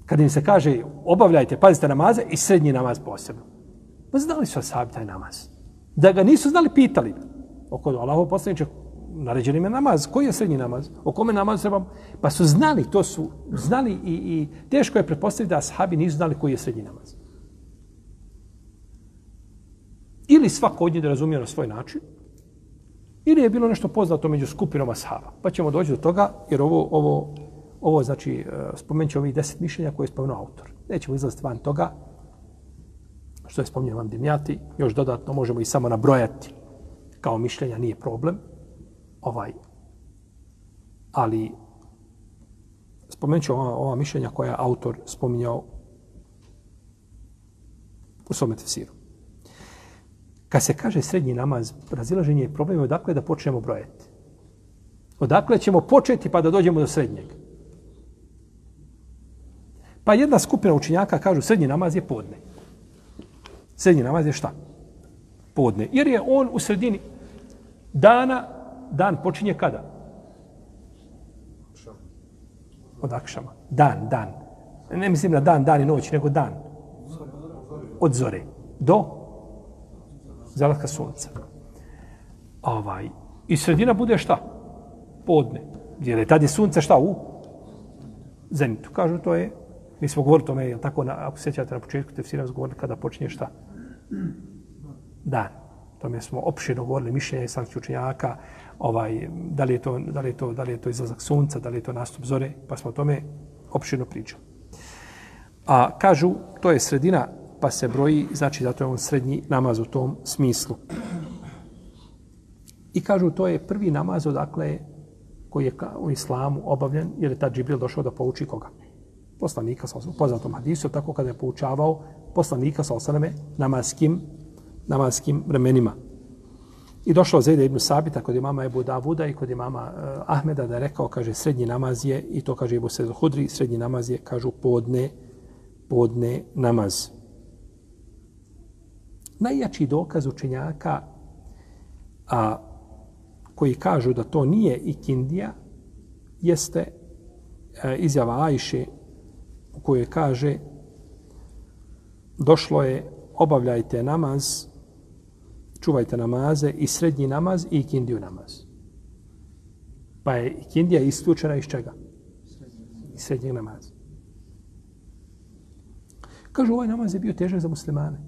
Kad im se kaže obavljajte, pazite namaze i srednji namaz posebno. Pa znali su ashabi taj namaz. Da ga nisu znali, pitali. Oko Allahov poslaniče, naređeni me namaz. Koji je srednji namaz? O kome namaz trebam? Pa su znali, to su znali i, i teško je pretpostaviti da ashabi nisu znali koji je srednji namaz. Ili svako od njih da razumije na svoj način, ili je bilo nešto poznato među skupinom ashaba. Pa ćemo doći do toga, jer ovo, ovo, ovo znači, e, spomenut ću ovih deset mišljenja koje je spomenuo autor. Nećemo izlaziti van toga, što je spomenuo vam Dimjati, još dodatno možemo i samo nabrojati kao mišljenja, nije problem. Ovaj, ali spomenut ću ova, ova mišljenja koja je autor spominjao u svome tefsiru. Kad se kaže srednji namaz, razilaženje je problem odakle da počnemo brojati. Odakle ćemo početi pa da dođemo do srednjeg. Pa jedna skupina učinjaka kažu srednji namaz je podne. Srednji namaz je šta? Podne. Jer je on u sredini dana, dan počinje kada? Od akšama. Dan, dan. Ne mislim na dan, dan i noć, nego dan. Od zore. Do zalaska sunca. Ovaj. I sredina bude šta? Podne. Jer je tad je sunce šta u? Zenitu. Kažu to je Mi smo govorili tome, je tako, na, ako sjećate na početku, te svi govorili kada počinje šta? Dan. Tome smo opširno govorili mišljenje islamskih učenjaka, ovaj, da, li je to, da, li je to, da li je to izlazak sunca, da li je to nastup zore, pa smo o tome opširno pričali. A kažu, to je sredina, pa se broji, znači zato je on srednji namaz u tom smislu. I kažu, to je prvi namaz, odakle, koji je u islamu obavljen, jer je ta Džibril došao da pouči koga? Poslanika, sa osaname, poznatom hadisu, tako kada je poučavao poslanika, sa osaname, namaskim, namaskim vremenima. I došao Zejda ibn Sabita kod imama Ebu Davuda i kod imama uh, Ahmeda da je rekao, kaže, srednji namaz je, i to kaže Ebu Sezu Hudri, srednji namaz je, kažu, podne, podne namaz. Najjači dokaz učenjaka a, koji kažu da to nije ikindija jeste a, izjava Ajše u kojoj kaže došlo je obavljajte namaz čuvajte namaze i srednji namaz i ikindiju namaz. Pa je ikindija isključena iz čega? Iz srednjeg namaza. Kažu, ovaj namaz je bio težak za muslimane.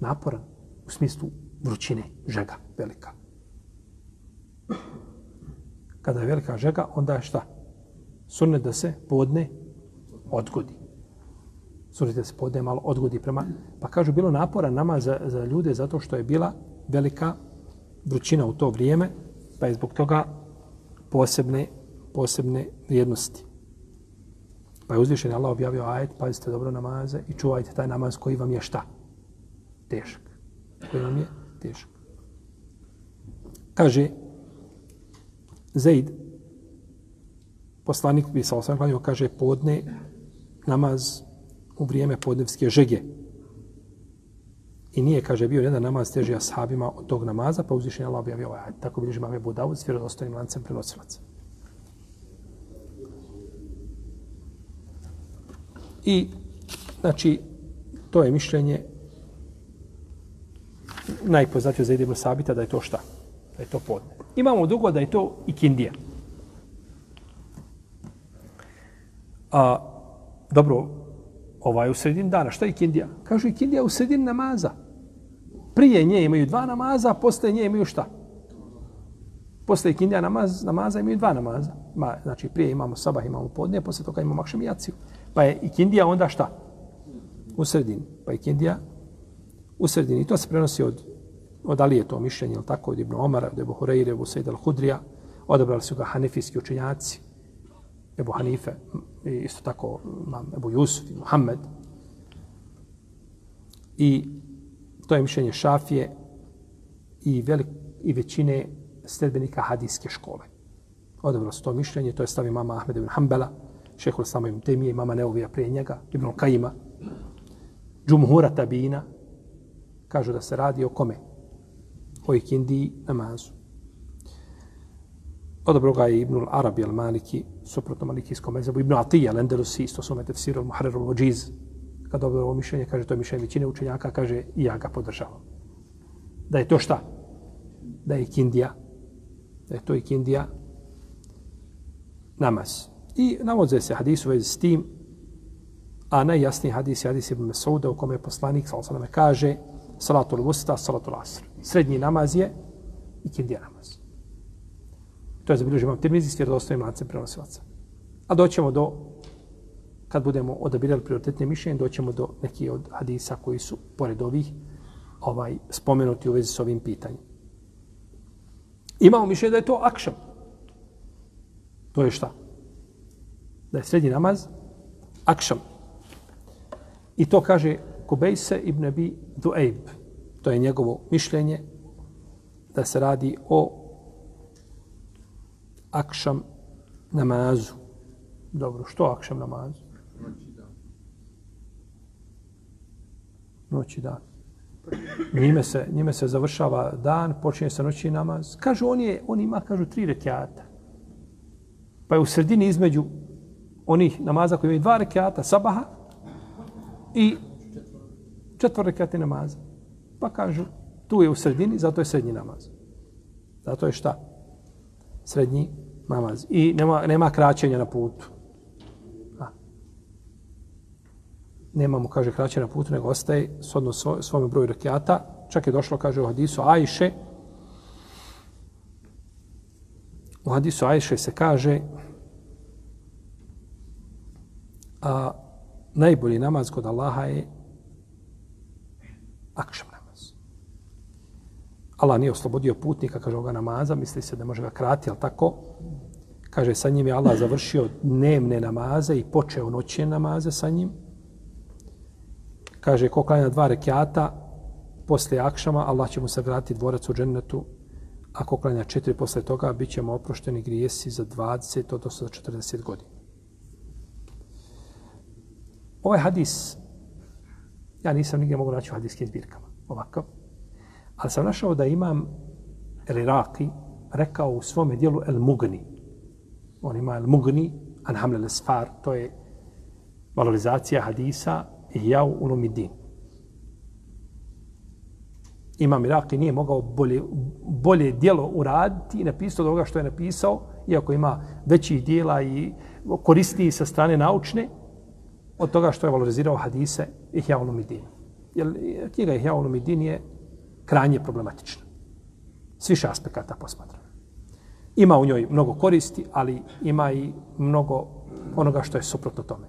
Naporan. U smislu vrućine, žega, velika. Kada je velika žega, onda je šta? Sunnet da se podne odgodi sužite se podne malo odgodi prema... Pa kažu, bilo napora nama za, za ljude zato što je bila velika vrućina u to vrijeme, pa je zbog toga posebne, posebne vrijednosti. Pa je uzvišen Allah objavio ajet, pazite dobro namaze i čuvajte taj namaz koji vam je šta? Težak. Koji vam je težak. Kaže Zaid, poslanik bi sa osam klanio, kaže podne namaz u vrijeme podnevske žege. I nije, kaže, bio jedan namaz teži ashabima od tog namaza, pa uzvišen Allah objavio ovaj ajet. Tako bilježi mame Budavud s vjerodostojnim lancem prenosilaca. I, znači, to je mišljenje najpoznatije za Ibn Sabita da je to šta? Da je to podne. Imamo dugo da je to i kindija. A, dobro, ovaj u sredini dana. Šta je kindija? Kažu ikindija kindija u sredini namaza. Prije nje imaju dva namaza, posle nje imaju šta? Posle kindija namaz, namaza imaju dva namaza. Ma, znači, prije imamo sabah, imamo podne, posle toga imamo akšam i jaciju. Pa je ikindija kindija onda šta? U sredini. Pa je kindija u sredini. I to se prenosi od, od Ali je to mišljenje, ili tako, od Ibn Omara, od Ebu Hureyre, Ebu Sejda al-Hudrija. Odabrali su ga hanefijski učenjaci. Ebu Hanife, i isto tako imam Ebu Jusuf i Muhammed. I to je mišljenje Šafije i, velik, i većine sledbenika hadijske škole. Odobro su to mišljenje, to je stavi mama Ahmed ibn Hanbala, šehol samo ibn temije, mama Neovija prije njega, Ibn Kajima, Džumhura Tabina, kažu da se radi o kome? O ikindiji namazu. Odobro ga je Ibnul Arabi al-Maliki, suprotno malikijskom mezabu, Ibn Atija al-Endelusi, isto su me al-Muharir al-Vođiz, kad dobro ovo mišljenje, kaže to je mišljenje većine učenjaka, kaže i ja ga podržavam. Da je to šta? Da je ikindija, da je to ikindija namaz. I navode se hadis u vezi s tim, a najjasniji hadis je hadis Ibn Mesouda u kome je poslanik, sal salame, kaže salatul vusta, salatul asr. Srednji namaz je ikindija namaz. To je zabilježio imam tirmizi s vjerodostojnim lancem prenosilaca. A doćemo do, kad budemo odabirali prioritetne mišljenje, doćemo do nekih od hadisa koji su, pored ovih, ovaj, spomenuti u vezi s ovim pitanjem. Imamo mišljenje da je to akšam. To je šta? da je srednji namaz akšam. I to kaže Kubejse ibn Abi Du'eib. To je njegovo mišljenje da se radi o akšam namazu. Dobro, što akšam namazu? Noći dan. Njime se, njime se završava dan, počinje se noći namaz. Kažu, on, je, on ima, kažu, tri rekiata. Pa je u sredini između onih namaza koji imaju dva rekiata sabaha i četvr rekiata namaza. Pa kažu, tu je u sredini, zato je srednji namaz. Zato je šta? Srednji namaz. I nema, nema kraćenja na putu. A. Nemamo, kaže, kraćenja na putu, nego ostaje shodno svome broju rekiata. Čak je došlo, kaže u hadisu Ajše, u hadisu Ajše se kaže, a najbolji namaz kod Allaha je akšam. Allah nije oslobodio putnika, kaže ovoga namaza, misli se da može ga krati, ali tako, kaže sa njim je Allah završio dnevne namaze i počeo noćne namaze sa njim. Kaže, ko klanja dva rekiata, posle akšama, Allah će mu sagraditi dvorac u džennetu, ako klanja četiri posle toga, bit ćemo oprošteni grijesi za 20, odnosno za 40 godina. Ovaj hadis, ja nisam nigdje mogu naći u hadijskim zbirkama, ovakav, ali sam našao da imam El Iraqi rekao u svome dijelu El Mugni. On ima El Mugni, Anhamle Lesfar, to je valorizacija hadisa i Jau Ulumidin. Imam Iraki nije mogao bolje, bolje dijelo uraditi i napisao od ovoga što je napisao, iako ima većih dijela i koristi sa strane naučne, od toga što je valorizirao hadise Ihya Ulumidin. Jer knjiga Ihya Ulumidin je krajnje problematična. S više aspekata posmatra. Ima u njoj mnogo koristi, ali ima i mnogo onoga što je suprotno tome.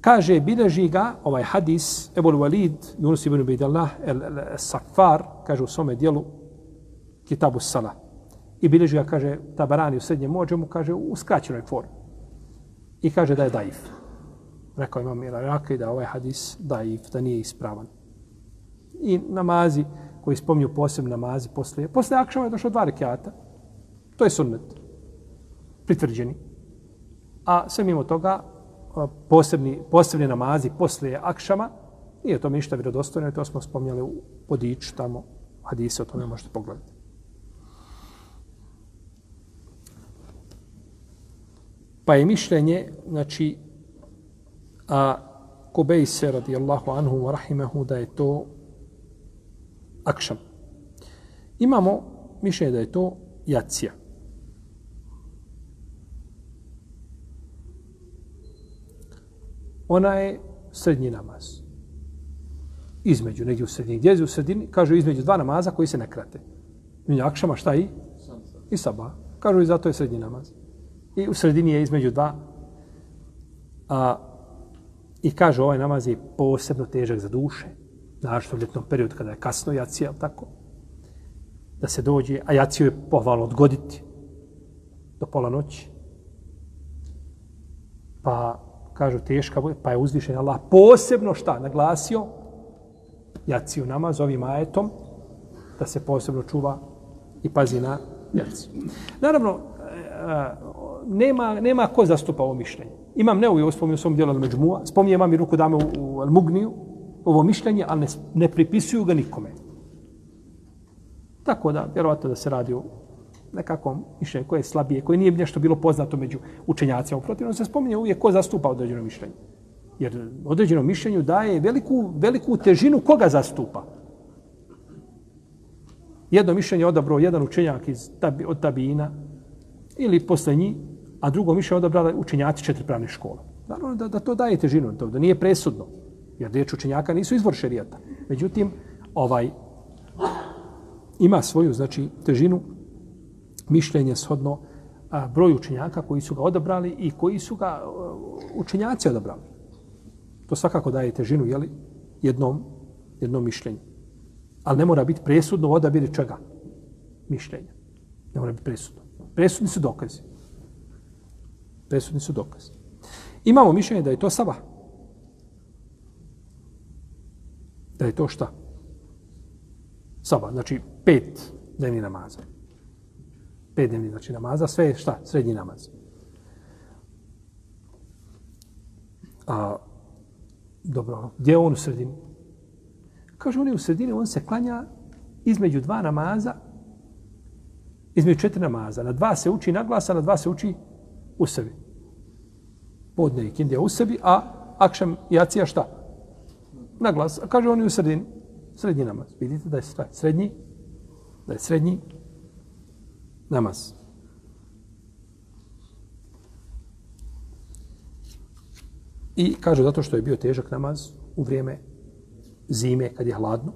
Kaže, bileži ga ovaj hadis, Ebul Walid, Yunus ibn Bidallah, el, el, el Safar, kaže u svome dijelu, Kitabu Sala. I bileži ga, kaže, Tabarani u srednjem mođemu, kaže, u skraćenoj formi. I kaže da je daif. Rekao imam Mira Raka da ovaj hadis daif, da nije ispravan. I namazi koji spomnju posebne namazi posle, posle akšama je došlo dva rekiata. To je sunnet. Pritvrđeni. A sve mimo toga, posebni, posebni namazi posle akšama, nije to ništa vjerodostojno, to smo spomnjali u podiču tamo, hadise o tome možete pogledati. Pa je mišljenje, znači, a Kubejse radijallahu anhu wa rahimahu da je to akšam. Imamo mišljenje da je to jacija. Ona je srednji namaz. Između, negdje u sredini. Gdje je u sredini? Kažu između dva namaza koji se ne krate. Između akšama šta i? I saba. Kažu i zato je srednji namaz. I u sredini je između dva. A, I kažu ovaj namaz je posebno težak za duše. Znaš, u ljetnom periodu kada je kasno jacija, tako? Da se dođe, a jaciju je pohvalno odgoditi do pola noći. Pa kažu teška, pa je uzvišen Allah posebno šta naglasio jaciju namaz ovim ajetom da se posebno čuva i pazi na jaciju. Naravno, e, e, nema, nema ko zastupa ovo mišljenje. Imam ne u svom dijelu Al-Međmua, spominje imam i ruku dame u, u Al-Mugniju, ovo mišljenje, ali ne, ne pripisuju ga nikome. Tako da, vjerovatno da se radi o nekakvom mišljenju koje je slabije, koje nije nešto bilo poznato među učenjacima. Uprotivno se spominje uvijek ko zastupa određeno mišljenje. Jer određeno mišljenju daje veliku, veliku težinu koga zastupa. Jedno mišljenje odabrao jedan učenjak iz tabi, od tabina ili posle njih, a drugo mišljenje odabrala učenjaci četiri pravne škole. Naravno da, da to daje težinu, da, da nije presudno. Jer riječ učenjaka nisu izvor šerijata. Međutim, ovaj ima svoju znači težinu mišljenje shodno a, broj učenjaka koji su ga odabrali i koji su ga a, učenjaci odabrali. To svakako daje težinu jeli, jednom, jednom mišljenju. Ali ne mora biti presudno odabiri čega? Mišljenja. Ne mora biti presudno. Presudni su dokazi. Presudni su dokazi. Imamo mišljenje da je to sabah. Da je to šta? Saba, Znači pet dnevni namaza pet dnevni znači namaza, sve je šta? Srednji namaz. A, dobro, gdje je on u sredini? Kaže, on je u sredini, on se klanja između dva namaza, između četiri namaza. Na dva se uči naglasa, na dva se uči u sebi. Podne i kindija u sebi, a akšam i acija šta? Naglas. Kaže, on u sredini. Srednji namaz. Vidite da je srednji, da je srednji namaz. I kaže zato što je bio težak namaz u vrijeme zime kad je hladno,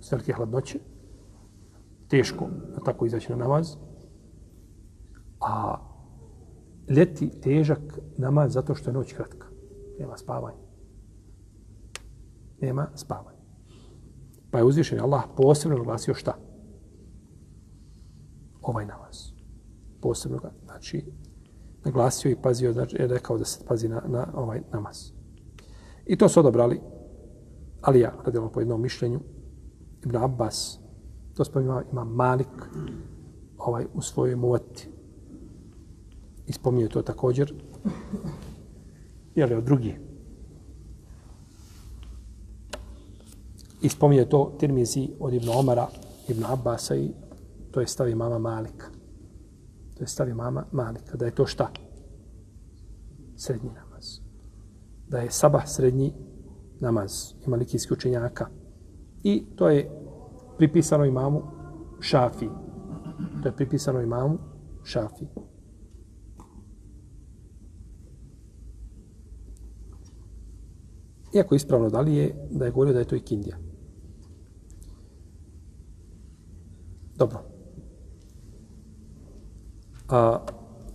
s velike hladnoće, teško na tako izaći na namaz, a ljeti težak namaz zato što je noć kratka. Nema spavanja. Nema spavanja. Pa je uzvišen Allah posebno naglasio šta? Ovaj namaz. Posebno ga, znači, naglasio i pazio, znači, je rekao da se pazi na, na ovaj namaz. I to su odobrali Ali ja, radimo po jednom mišljenju, Ibn Abbas, to spominja ima Malik ovaj, u svojoj muvati. I spominje to također, je od drugi. I spominje to Tirmizi od Ibn Omara, Ibn Abbasa i to je stavi mama Malika. To je stavi mama Malika. Da je to šta? Srednji namaz. Da je sabah srednji namaz i malikijski učenjaka. I to je pripisano imamu Šafi. To je pripisano imamu Šafi. Iako ispravno da li je da je govorio da je to i Kindija. Dobro. A,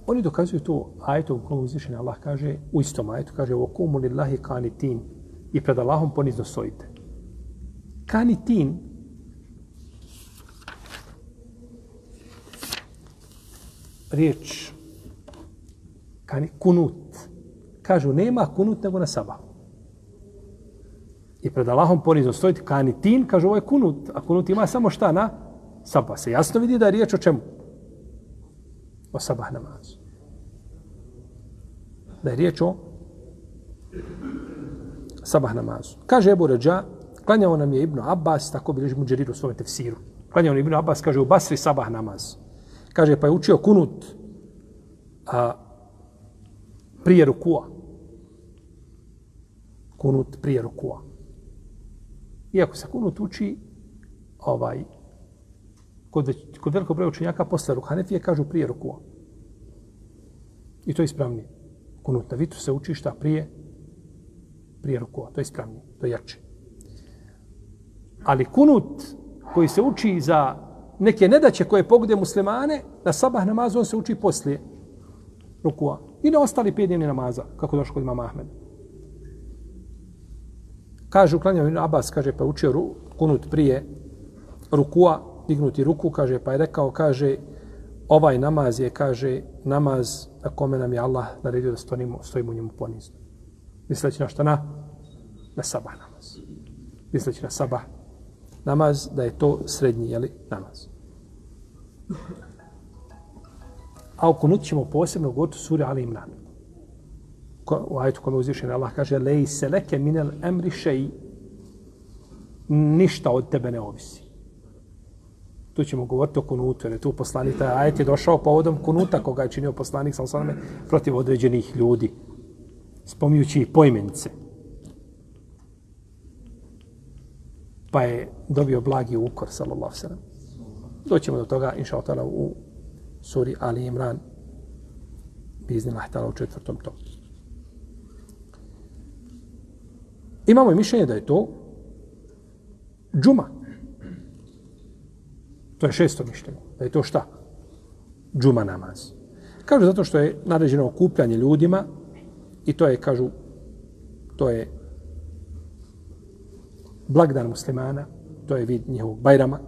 oni dokazuju to ajetom u kojem uzvišen Allah kaže, u istom ajetu kaže, o kumu lillahi kanitin, i pred Allahom ponizno stojite. Kanitin riječ kani, kunut. Kažu, nema kunut nego na sabahu. I pred Allahom ponizno stojite. Kanitin, kažu, ovo je kunut. A kunut ima samo šta na sabah. Se jasno vidi da je riječ o čemu? O sabah namazu. Da je riječ o sabah namazu. Kaže Ebu Ređa, klanjao nam je Ibn Abbas, tako bi Muđerir u svome tefsiru. Klanjao nam Ibn Abbas, kaže u Basri sabah namaz. Kaže, pa je učio kunut a, prije rukua. Kunut prije rukua. Iako se kunut uči, ovaj, kod, kod velikog broja učenjaka posle Hanefije kažu prije rukua. I to je ispravnije. Kunut na vitru se uči šta prije prije rukua. To je ispravnije, to je jače. Ali kunut koji se uči za neke nedaće koje pogode muslimane, na sabah namazu on se uči poslije rukua. I na ostali pet dnevni namaza, kako došlo kod imama Ahmeda. Kaže, uklanjao Ibn Abbas, kaže, pa učio ru, kunut prije rukua, dignuti ruku, kaže, pa je rekao, kaže, ovaj namaz je, kaže, namaz na kome nam je Allah naredio da stojimo, stojimo u njemu ponizno misleći na šta na? Na sabah namaz. Misleći na sabah namaz, da je to srednji, jeli, namaz. A u kunut ćemo posebno govoriti suri Ali Imran. Ko, u ajetu kome uzvišen Allah kaže Lej se leke minel emri šeji ništa od tebe ne ovisi. Tu ćemo govoriti o kunutu, jer je tu poslanik, taj ajet je došao povodom kunuta koga je činio poslanik, sa sveme, protiv određenih ljudi spominjući ih. Pa je dobio blagi ukor, sallallahu sallam. Doćemo do toga, inša otala, u suri Ali Imran, bizni lahtala u četvrtom tomu. Imamo i mišljenje da je to džuma. To je šesto mišljenje. Da je to šta? Džuma namaz. Kažu zato što je naređeno okupljanje ljudima I to je, kažu, to je blagdan muslimana, to je vid njihovog bajrama.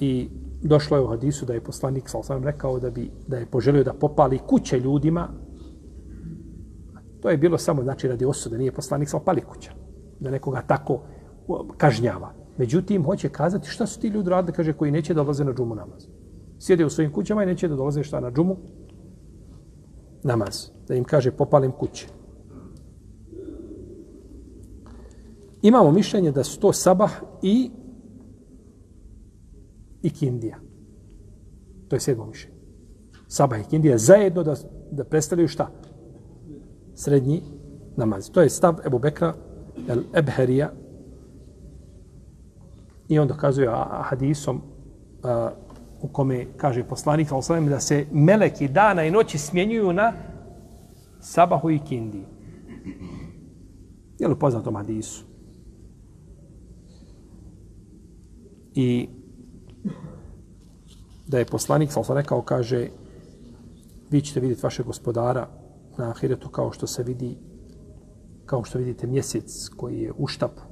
I došlo je u hadisu da je poslanik, sal sam rekao, da, bi, da je poželio da popali kuće ljudima. To je bilo samo, znači, radi osude, nije poslanik, sal pali kuća. Da nekoga tako kažnjava. Međutim, hoće kazati šta su ti ljudi radili, kaže, koji neće da dolaze na džumu namaz. Sjede u svojim kućama i neće da dolaze šta na džumu namaz. Da im kaže popalim kuće. Imamo mišljenje da su to sabah i i kindija. To je sedmo mišljenje. Sabah i kindija zajedno da, da predstavljaju šta? Srednji namaz. To je stav Ebu Bekra el Ebherija i on dokazuje hadisom a, u kome kaže poslanik Al-Salem da se meleki dana i noći smjenjuju na sabahu i kindi. Je li poznato hadisu? I da je poslanik Al-Salam rekao, kaže vi ćete vidjeti vaše gospodara na ahiretu kao što se vidi kao što vidite mjesec koji je u štapu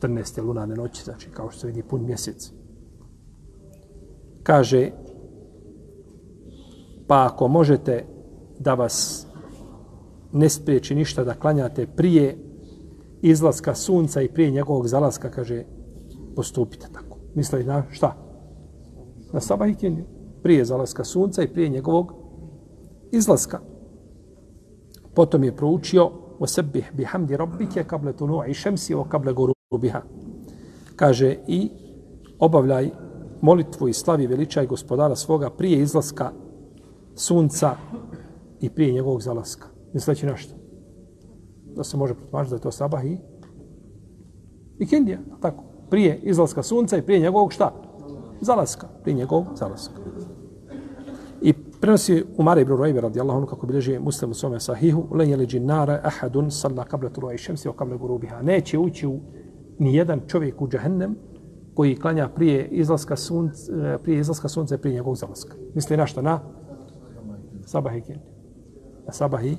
14. lunarne noći, znači kao što se vidi pun mjesec. Kaže, pa ako možete da vas ne spriječi ništa da klanjate prije izlaska sunca i prije njegovog zalaska, kaže, postupite tako. Misli na šta? Na sabah i kendiju. Prije zalaska sunca i prije njegovog izlaska. Potom je proučio وسبح بحمد ربك قبل طلوع الشمس وقبل biha. Kaže i obavljaj molitvu i slavi veličaj gospodara svoga prije izlaska sunca i prije njegovog zalaska. Misleći na što? Da se može protumačiti da je to sabah i ikindija, tako. Prije izlaska sunca i prije njegovog šta? Zalaska. Prije njegovog zalaska. I prenosi Umar ibn Rojbe radijallahu anhu kako bilježi muslim u svome sahihu Lenjeli nara ahadun salla kable turu aishemsi o kable gurubiha. Neće ući u ni jedan čovjek u džahennem koji klanja prije izlaska sunca, eh, prije izlaska sunca prije njegovog zalaska. Misli na što? Na sabah i kindiju. Na sabah i,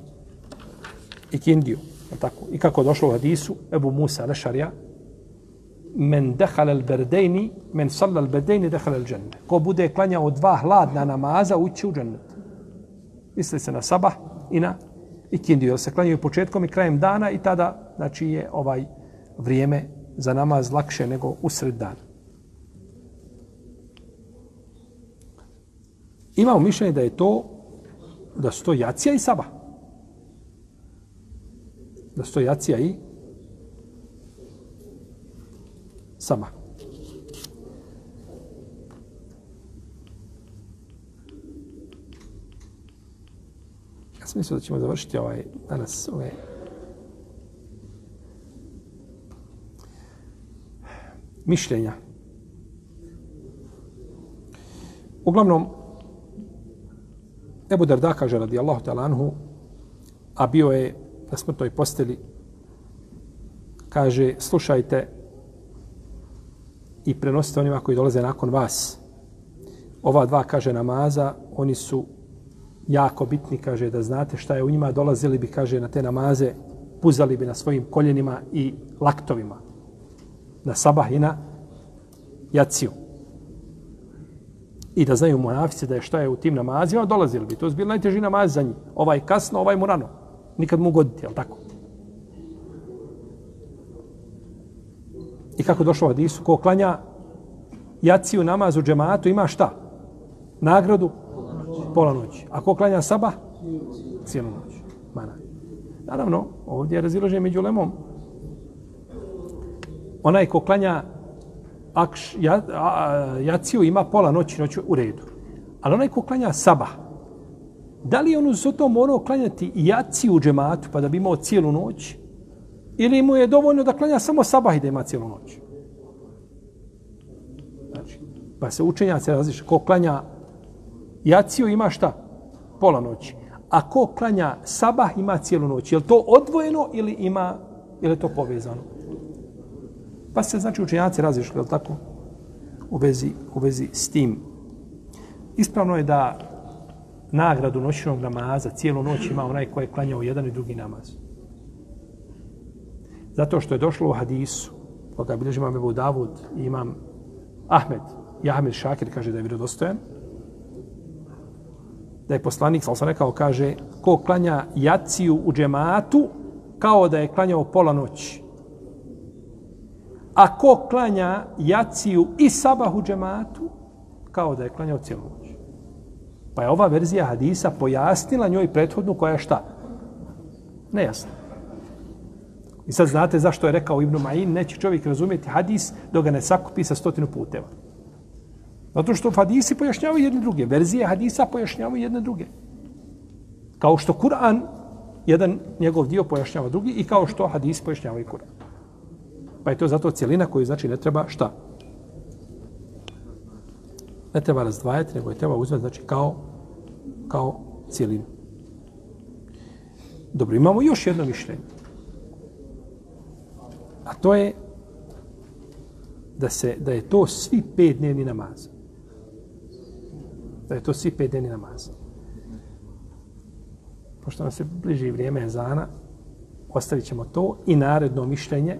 i kindiju. Tako. I kako došlo u hadisu, Ebu Musa Lešarja, men dehal al berdejni, men salla al berdejni dehal al džennet. Ko bude klanjao dva hladna namaza, ući u džennet. Misli se na sabah i na ikindiju. Jer se klanjaju početkom i krajem dana i tada, znači, je ovaj vrijeme za namaz lakše nego usred dana. Imamo mišljenje da je to, da su to jacija i saba. Da su to jacija i sama. Ja sam mislio da ćemo završiti ovaj danas ove mišljenja. Uglavnom, Ebu Darda kaže radijallahu ta'ala anhu, a bio je na smrtoj posteli, kaže, slušajte, i prenosite onima koji dolaze nakon vas. Ova dva, kaže, namaza, oni su jako bitni, kaže, da znate šta je u njima, dolazili bi, kaže, na te namaze, puzali bi na svojim koljenima i laktovima. Na sabah i na jaciju. I da znaju monafice da je šta je u tim namazima, dolazili bi. To je bilo najteži namaz za njih. Ovaj kasno, ovaj mu rano. Nikad mu goditi, jel tako? I kako došlo u hadisu, ko klanja jaciju namazu džematu ima šta? Nagradu? Pola noći. A ko klanja sabah? Cijelu noć. Mana. Naravno, ovdje je raziložen među lemom. Onaj ko klanja akš, ja, a, jaciju ima pola noći, noću u redu. Ali onaj ko klanja sabah, da li on uz to morao klanjati jaciju u džematu pa da bi imao cijelu noć? Ili mu je dovoljno da klanja samo sabah i da ima cijelu noć? Znači, pa se učenjaci različe. Ko klanja jaciju ima šta? Pola noći. A ko klanja sabah ima cijelu noć. Je to odvojeno ili ima ili je to povezano? Pa se znači učenjaci razišli, je tako? U vezi, u vezi s tim. Ispravno je da nagradu noćnog namaza cijelu noć ima onaj koji je klanjao jedan i drugi namaz. Zato što je došlo u hadisu, koga bilježi imam Ebu Davud i imam Ahmed, i Ahmed Šakir kaže da je vjerodostojan, da je poslanik, sal sam rekao, kaže, ko klanja jaciju u džematu, kao da je klanjao pola noći. A ko klanja jaciju i sabahu džematu, kao da je klanjao cijelu noć. Pa je ova verzija hadisa pojasnila njoj prethodnu koja je šta? Nejasna. I sad znate zašto je rekao Ibn Ma'in, neće čovjek razumjeti hadis dok ga ne sakupi sa stotinu puteva. Zato što hadisi pojašnjavaju jedne druge. Verzije hadisa pojašnjavaju jedne druge. Kao što Kur'an, jedan njegov dio pojašnjava drugi i kao što hadis pojašnjava i Kur'an. Pa je to zato cijelina koju znači ne treba šta? Ne treba razdvajati, nego je treba uzmati znači kao, kao cijelinu. Dobro, imamo još jedno mišljenje. A to je da se da je to svi pet dnevni namaz. Da je to svi pet dnevni namaz. pošto nam se bliži vrijeme ezana, ostavit ćemo to i naredno mišljenje,